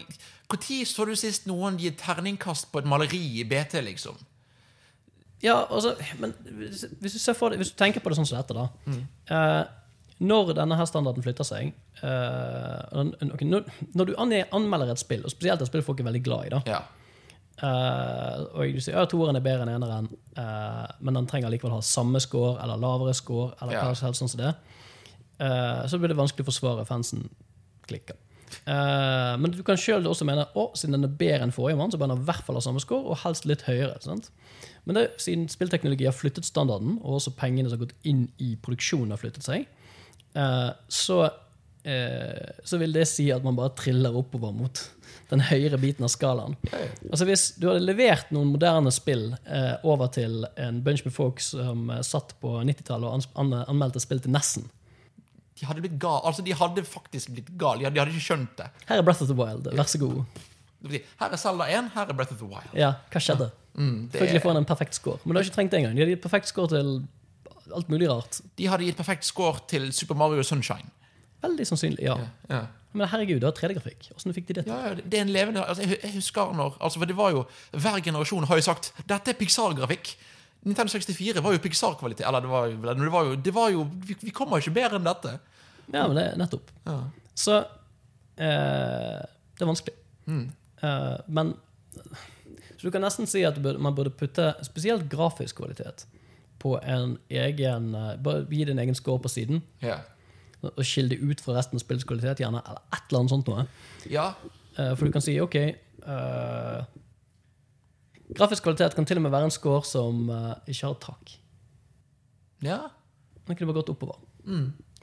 når så du sist noen gi terningkast på et maleri i BT, liksom? Ja, altså, men hvis hvis du, for deg, hvis du tenker på det sånn som dette, da. Eh, når denne her standarden flytter seg uh, okay, når, når du anmelder et spill, og spesielt et spill folk er veldig glad i, da, Ja. uh, og du sier at toeren er bedre enn eneren, uh, men den trenger likevel ha samme score eller lavere score, eller Ja. hva som helst sånn som det, så blir det vanskelig å forsvare fansen klikker. Men du kan sjøl også mene at siden den er bedre enn forrige mann, så bør den i hvert fall ha samme score, og helst litt høyere. sant? Men det, siden spillteknologi har flyttet standarden, og også pengene som har gått inn i produksjonen, har flyttet seg, så, eh, så vil det si at man bare triller oppover mot den høyere biten av skalaen. Altså Hvis du hadde levert noen moderne spill eh, over til en bunch med folk som eh, satt på 90-tallet og anmeldte spill til Nessen De hadde blitt gal. Altså, de hadde faktisk blitt gal. De de hadde ikke skjønt det. Her er Breath of the Wild, vær så god. Her er Zelda 1, her er Breath of the Wild. Ja, hva skjedde? Mm, det Selvfølgelig er, får han en perfekt score. Men du har ikke trengt det engang. De hadde gitt perfekt score til alt mulig rart. de hadde gitt perfekt score til Super Mario Sunshine. Veldig sannsynlig, ja. Ja. Men herregud, det var 3D-grafikk. Hvordan fikk de det til? Ja, ja, det er en levende altså, jeg, husker når altså, For det var jo Hver generasjon har jo sagt Dette er Pixar-grafikk. Nintendo 64 var jo Pixar-kvalitet. Eller det var, det var jo, det var jo vi, vi kommer ikke bedre enn dette. Ja, men det er nettopp. Ja. Så eh, det er vanskelig. Eh, men Så du kan nesten si at man burde putte spesielt grafisk kvalitet på en egen eh, Bare gi det en egen score på siden. Ja. Og skille det ut fra resten av spillets kvalitet, gjerne. Eller et eller annet sånt noe. ja. Eh, for du kan si OK uh, Grafisk kvalitet kan til og med være en score som uh, ikke har tak. Ja. Den kunne bare gått oppover.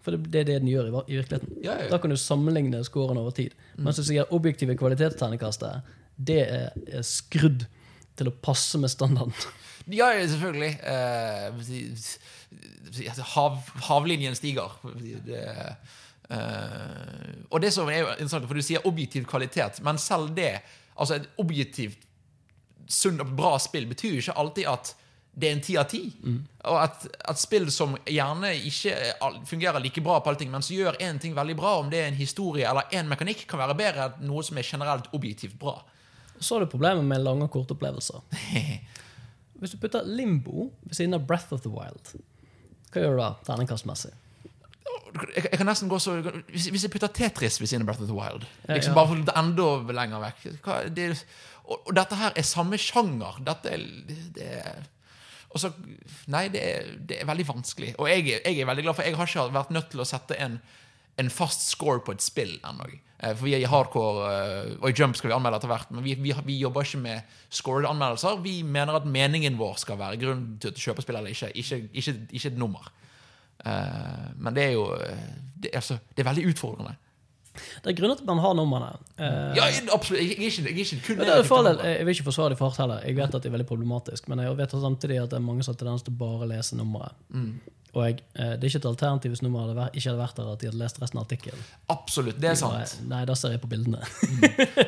For det, det er det den gjør i, i virkeligheten. Ja, ja. Da kan du sammenligne scoren over tid. Mens du sier objektive kvalitetsterningkastet, det er, er skrudd til å passe med standarden. Ja, selvfølgelig. Eh, altså, hav, havlinjen stiger. Det, eh, og det som er jo interessant, for du sier objektiv kvalitet, men selv det Altså et objektivt sunt og bra spill betyr jo ikke alltid at det er en ti av ti. Og at, at spill som gjerne ikke fungerer like bra på alle ting, men som gjør én ting veldig bra, om det er en historie eller en mekanikk, kan være bedre enn noe som er generelt objektivt bra. Så har du problemet med lange og korte opplevelser. Hvis du putter Limbo ved siden av Breath of the Wild, hva gjør du da, terningkastmessig? jeg, kan nesten gå så Hvis, jeg putter Tetris ved siden av Breath of the Wild liksom. Bare for enda lenger vekk hva, det, og, og dette her er samme sjanger. Dette er, det er og så, Nei, det er, det er veldig vanskelig. Og jeg, jeg er veldig glad for jeg har ikke vært nødt til å sette en, en fast score på et spill ennå. Eh, For vi er i hardcore, eh, og i Jump skal vi anmelde etter hvert, men vi, vi, vi jobber ikke med scored anmeldelser. Vi mener at meningen vår skal være grunnen til å kjøpe spill eller ikke. Ikke, ikke, ikke et nummer. Eh, men det er jo det, altså, det er veldig utfordrende. Det er grunner til at man har numrene. Ja, absolutt. Jeg, jeg, jeg, jeg kun det er for all del, negativ til jeg vil ikke forsvare det for hardt heller. Jeg vet at det er veldig problematisk, men jeg vet samtidig at det er mange som har tendens til å bare lese nummeret. Mm. Og jeg, eh, det er ikke et alternativ hvis nummeret hadde vært- ikke hadde vært der at de hadde lest resten av artikkelen. Absolutt, det er sant. Nei, da ser jeg på bildene.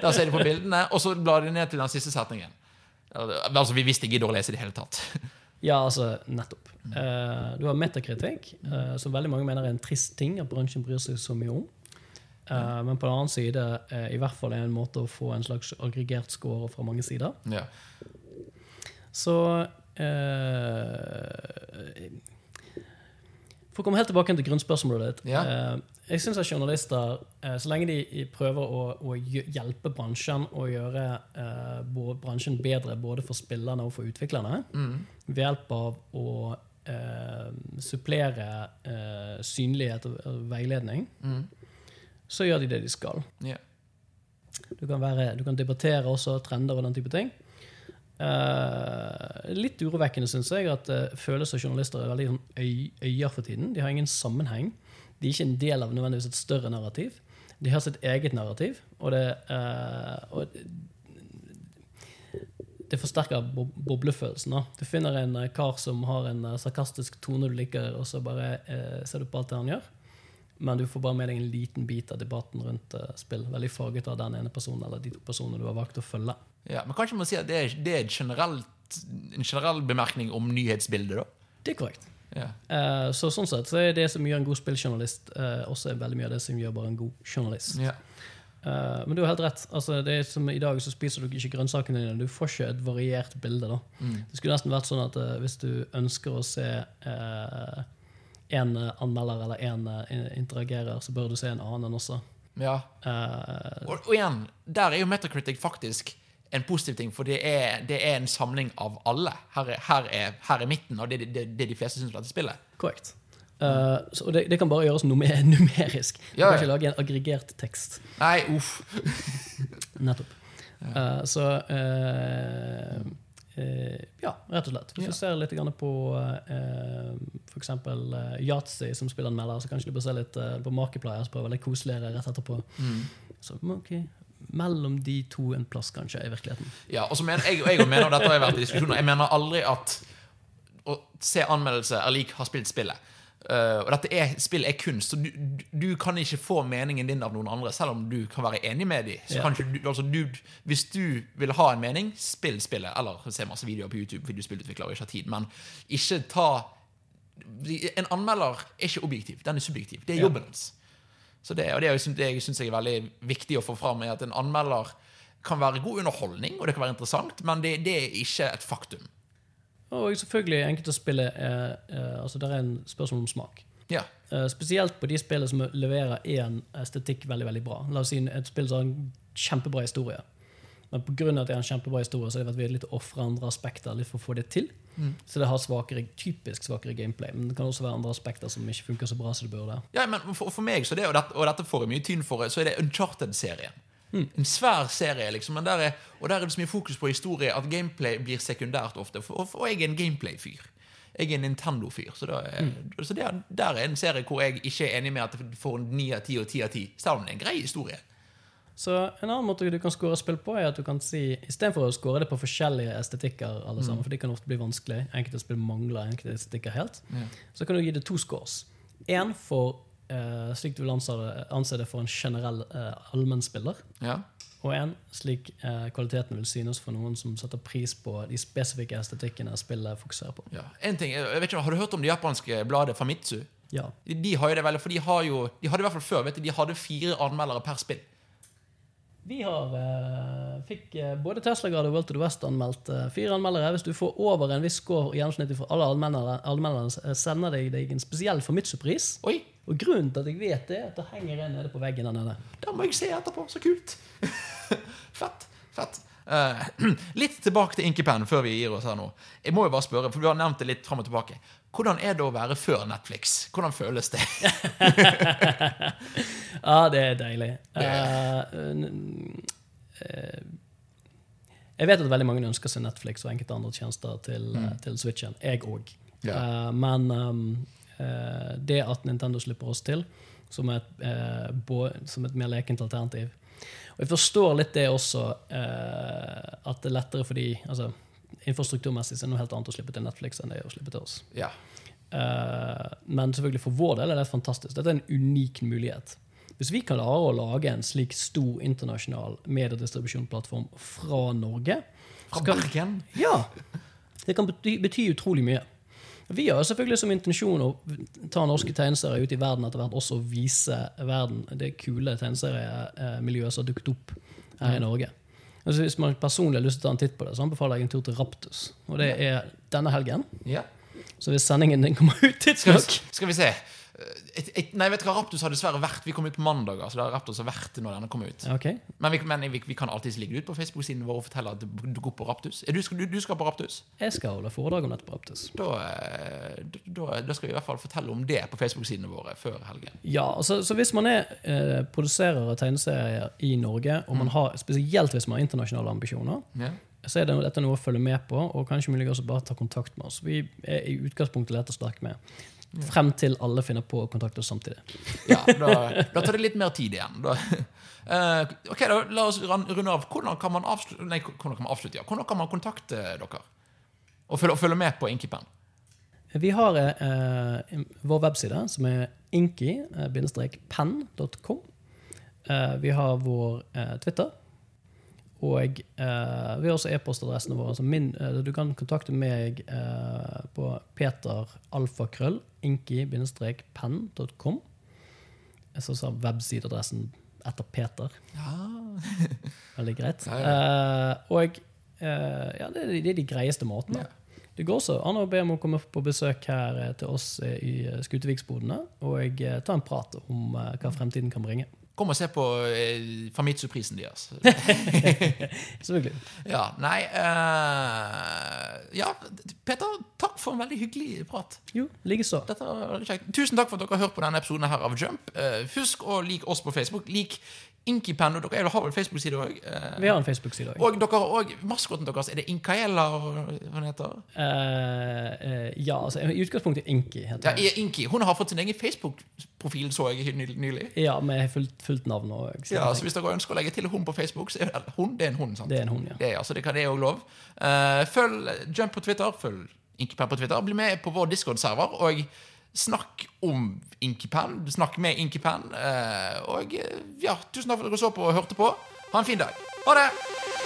Da ser de på bildene, og så blar de ned til den siste setningen. Altså, Vi visste ikke gidder å lese i det hele tatt. Ja, altså, nettopp. Uh, du har metakritikk, uh, som veldig mange mener er en trist ting at bransjen bryr seg så mye om. Uh, men på den annen side i hvert fall er en måte å få en slags aggregert score fra mange sider. Ja. Så eh, For å komme helt tilbake til grunnspørsmålet ditt. Ja. Eh, jeg syns at journalister, eh, så lenge de prøver å, å hjelpe bransjen og gjøre eh, bransjen bedre både for spillerne og for utviklerne, ved hjelp av å eh, supplere eh, synlighet og, veiledning, veiledning, så gjør de det de skal. Yeah. Du kan, være, du kan debattere også trender og den type ting. Eh, litt urovekkende syns jeg at uh, følelser av journalister er veldig sånn øy, øyer for tiden. De har ingen sammenheng. De er ikke en del av nødvendigvis et større narrativ. De har sitt eget narrativ, og det, uh, og det, forsterker bo boblefølelsen. Da. Du finner en kar som har en sarkastisk tone du liker, og så bare ser du på alt det han gjør. Men du får bare med deg en liten bit av debatten rundt spill. Veldig farget av den ene personen eller de to personene du har valgt å følge. Ja, men kanskje man si at det er, det er generelt, en generell bemerkning om nyhetsbildet, da? Det er korrekt. Ja. Uh, så sånn sett så er det som gjør en god spilljournalist, uh, også veldig mye av det som gjør bare en god journalist. Ja. Uh, men du har helt rett. Altså, det er som I dag så spiser du ikke grønnsakene dine. Du får ikke et variert bilde. da. Det skulle nesten vært sånn at hvis du ønsker å se en anmelder eller en interagerer, så bør du se en annen også. Ja. Og, og igjen, der er jo Metacritic faktisk en positiv ting, for det er, det er en samling av alle. Her er, her er, her er midten, og det er det, det de fleste syns om dette spillet. korrekt. Uh, så, det, det kan bare gjøres numer numerisk. Du kan ikke lage en aggregert tekst. Nei, uff. Nettopp. Uh, så uh, Ja, rett og slett. Hvis Ja. du ser litt på uh, f.eks. Yatzy, som spiller en melder, så kanskje du bør se litt på Markiplier, som er veldig koseligere rett etterpå. Mm. Så ok, mellom de to en plass, kanskje, i virkeligheten. Ja, og så mener jeg, jeg mener, og dette har jeg vært i diskusjoner, jeg mener aldri at å se anmeldelse er lik har spilt spillet. Uh, og dette er, spill er kunst, så du, du, kan ikke få meningen din av noen andre, selv om du kan være enig med dem. Så Ja. du, altså du, hvis du vil ha en mening, spill spillet. Eller se masse videoer på YouTube fordi du spillutvikler og ikke har tid. Men ikke ta En anmelder er ikke objektiv, den er subjektiv. Det er jobben hans. Så det, og det, det syns jeg er veldig viktig å få fram, er at en anmelder kan være god underholdning, og det kan være interessant, men det, det er ikke et faktum. Og selvfølgelig enkelte spill er eh, Altså, det er en spørsmål om smak. Ja. Eh, spesielt på de spillene som leverer én estetikk veldig veldig bra. La oss si et spill som har en kjempebra historie. Men pga. at det er en kjempebra historie, så har det vært villig til å ofre andre aspekter litt for å få det til. Så det har svakere, typisk svakere gameplay. Men det kan også være andre aspekter som ikke funker så bra som det burde. Ja, men for, for meg, så det, og, dette, og dette får jeg mye tyn for, så er det Uncharted-serien. En svær serie, liksom, men der er, og der er det så mye fokus på historie at gameplay blir sekundært ofte. For, og jeg er en gameplay-fyr. Jeg er en Nintendo-fyr. Så, er, mm. så det, er- der er en serie hvor jeg ikke er enig med at det får en 9 av 10 og 10 av 10. Selv om det er en grei historie. Så en annen måte du kan score spill på, er at du kan si istedenfor å score det på forskjellige estetikker, alle sammen, for det kan ofte bli vanskelig, enkelte spill mangler enkelte estetikker helt, så kan du gi det to scores. Én for eh, slik du vil anse det, for en generell eh, allmennspiller, Ja. og én slik eh, kvaliteten vil synes for noen som setter pris på de spesifikke estetikkene spillet fokuserer på. Ja. En ting, jeg vet ikke, Har du hørt om det japanske bladet Famitsu? Ja. De, de har jo det veldig, for de har jo De hadde i hvert fall før vet du, de hadde fire anmeldere per spill. Vi har, eh, fikk eh, både Tesla-grad og World to the West anmeldt eh, fire anmeldere. Hvis du får over en viss score gjennomsnittlig for alle anmelderne, eh, sender jeg deg en spesiell Famitsu-pris. Og grunnen til at jeg vet det, er at det henger en nede på veggen der nede. Da må jeg se etterpå. Så kult. fett. Fett. Eh, litt tilbake til Inkepen før vi gir oss her nå. Jeg må jo bare spørre, for Du har nevnt det litt fram og tilbake. Hvordan er det å være før Netflix? Hvordan føles det? Ja, det er deilig. Uh, eh, jeg vet at veldig mange ønsker seg Netflix og enkelte andre tjenester til, eh, til Switchen. Jeg òg. Ja. men um, det at Nintendo slipper oss til som et, som et mer lekent alternativ Og jeg forstår litt det også, eh, at det er lettere fordi altså, Infrastrukturmessig så er det noe helt annet å slippe til Netflix enn det er å slippe til oss. Ja. Eh, men selvfølgelig for vår del er det fantastisk. Dette er en unik mulighet. Hvis vi kan klare å lage en slik stor internasjonal mediedistribusjonsplattform fra Norge Fra Bergen? Ja! Det kan bety, bety utrolig mye. Vi har selvfølgelig som intensjon å ta norske tegneserier ut i verden etter hvert, også vise verden det kule tegneseriemiljøet som har dukket opp her i Norge. Altså hvis man personlig har lyst til å ta en titt på det, så anbefaler jeg en tur til Raptus. Og det er denne helgen. Ja. Så hvis sendingen din kommer ut tidsnok skal, skal vi se. Et, et, nei, vet du hva, Raptus har dessverre vært Vi kom ut på mandag, så det har Raptus har vært når denne kom ut. okay. Men, vi, men vi, vi kan alltids ligge ut på Facebook-siden vår og fortelle at du, går på Raptus. Du, du, du skal på Raptus? Jeg skal holde foredrag om dette på Raptus. Da, eh, da, da skal vi i hvert fall fortelle om det på Facebook-sidene våre før helgen. Ja, altså, så hvis man er eh, produserer av tegneserier i Norge, og man har, spesielt hvis man har internasjonale ambisjoner, Ja. så er det, dette noe å følge med på, og kanskje mulig også bare ta kontakt med oss. Vi er i utgangspunktet lett å snakke med. Frem til alle finner på å kontakte oss samtidig. Ja, da, da tar det litt mer tid igjen. Da. uh, ok, da, La oss runde av. Hvordan kan man avslutte, nei, hvordan kan man avslutte, ja. Hvordan kan man kontakte dere? Og følge, og følge med på Inkipen? Vi har uh, vår webside, som er inki-penn.com. Uh, vi har vår eh, Twitter. Og eh, vi har også e-postadressene våre. Så min, eh, du kan kontakte meg eh, på peteralfakrøllinki-penn.com. Så sa websideadressen etter Peter. Ja. Veldig greit. Ja, Eh, og eh, ja, det, det er de greieste måtene. Ja. Det går også an å be om å komme på besøk her eh, til oss i Skuteviksbodene og jeg ta en prat om hva fremtiden kan bringe. Kom og se på eh, Famitsu-prisen deres. Selvfølgelig. ja, nei uh, Ja, Peter, takk for en veldig hyggelig prat. Jo, likeså. Tusen takk for at dere har hørt på denne episoden her av Jump. Uh, husk å like oss på Facebook. Lik Inkipen. Og dere har vel Facebook-side òg? Vi har en Facebook-side òg. og dere har òg maskoten deres. Er det Inkaela og Hva heter Eh, eh, ja, altså i utgangspunktet Inki Ja, heter det. Inki. Hun har fått sin egen Facebook-profil, så jeg nylig. Ja, med fullt, fullt navn òg. Ja, så Hvis dere ønsker å legge til hun på Facebook, så er det hun, det er en hund. sant? Det er en hund, ja. Det, er, altså, det, kan, det er også lov. Uh, følg Jump på Twitter. Følg Inkipen på Twitter. Bli med på vår Discord-server. Og snakk om Inkipen. Snakk med Inkipen. Eh, og eh, ja, tusen takk for at dere så på og hørte på. Ha en fin dag. Ha det!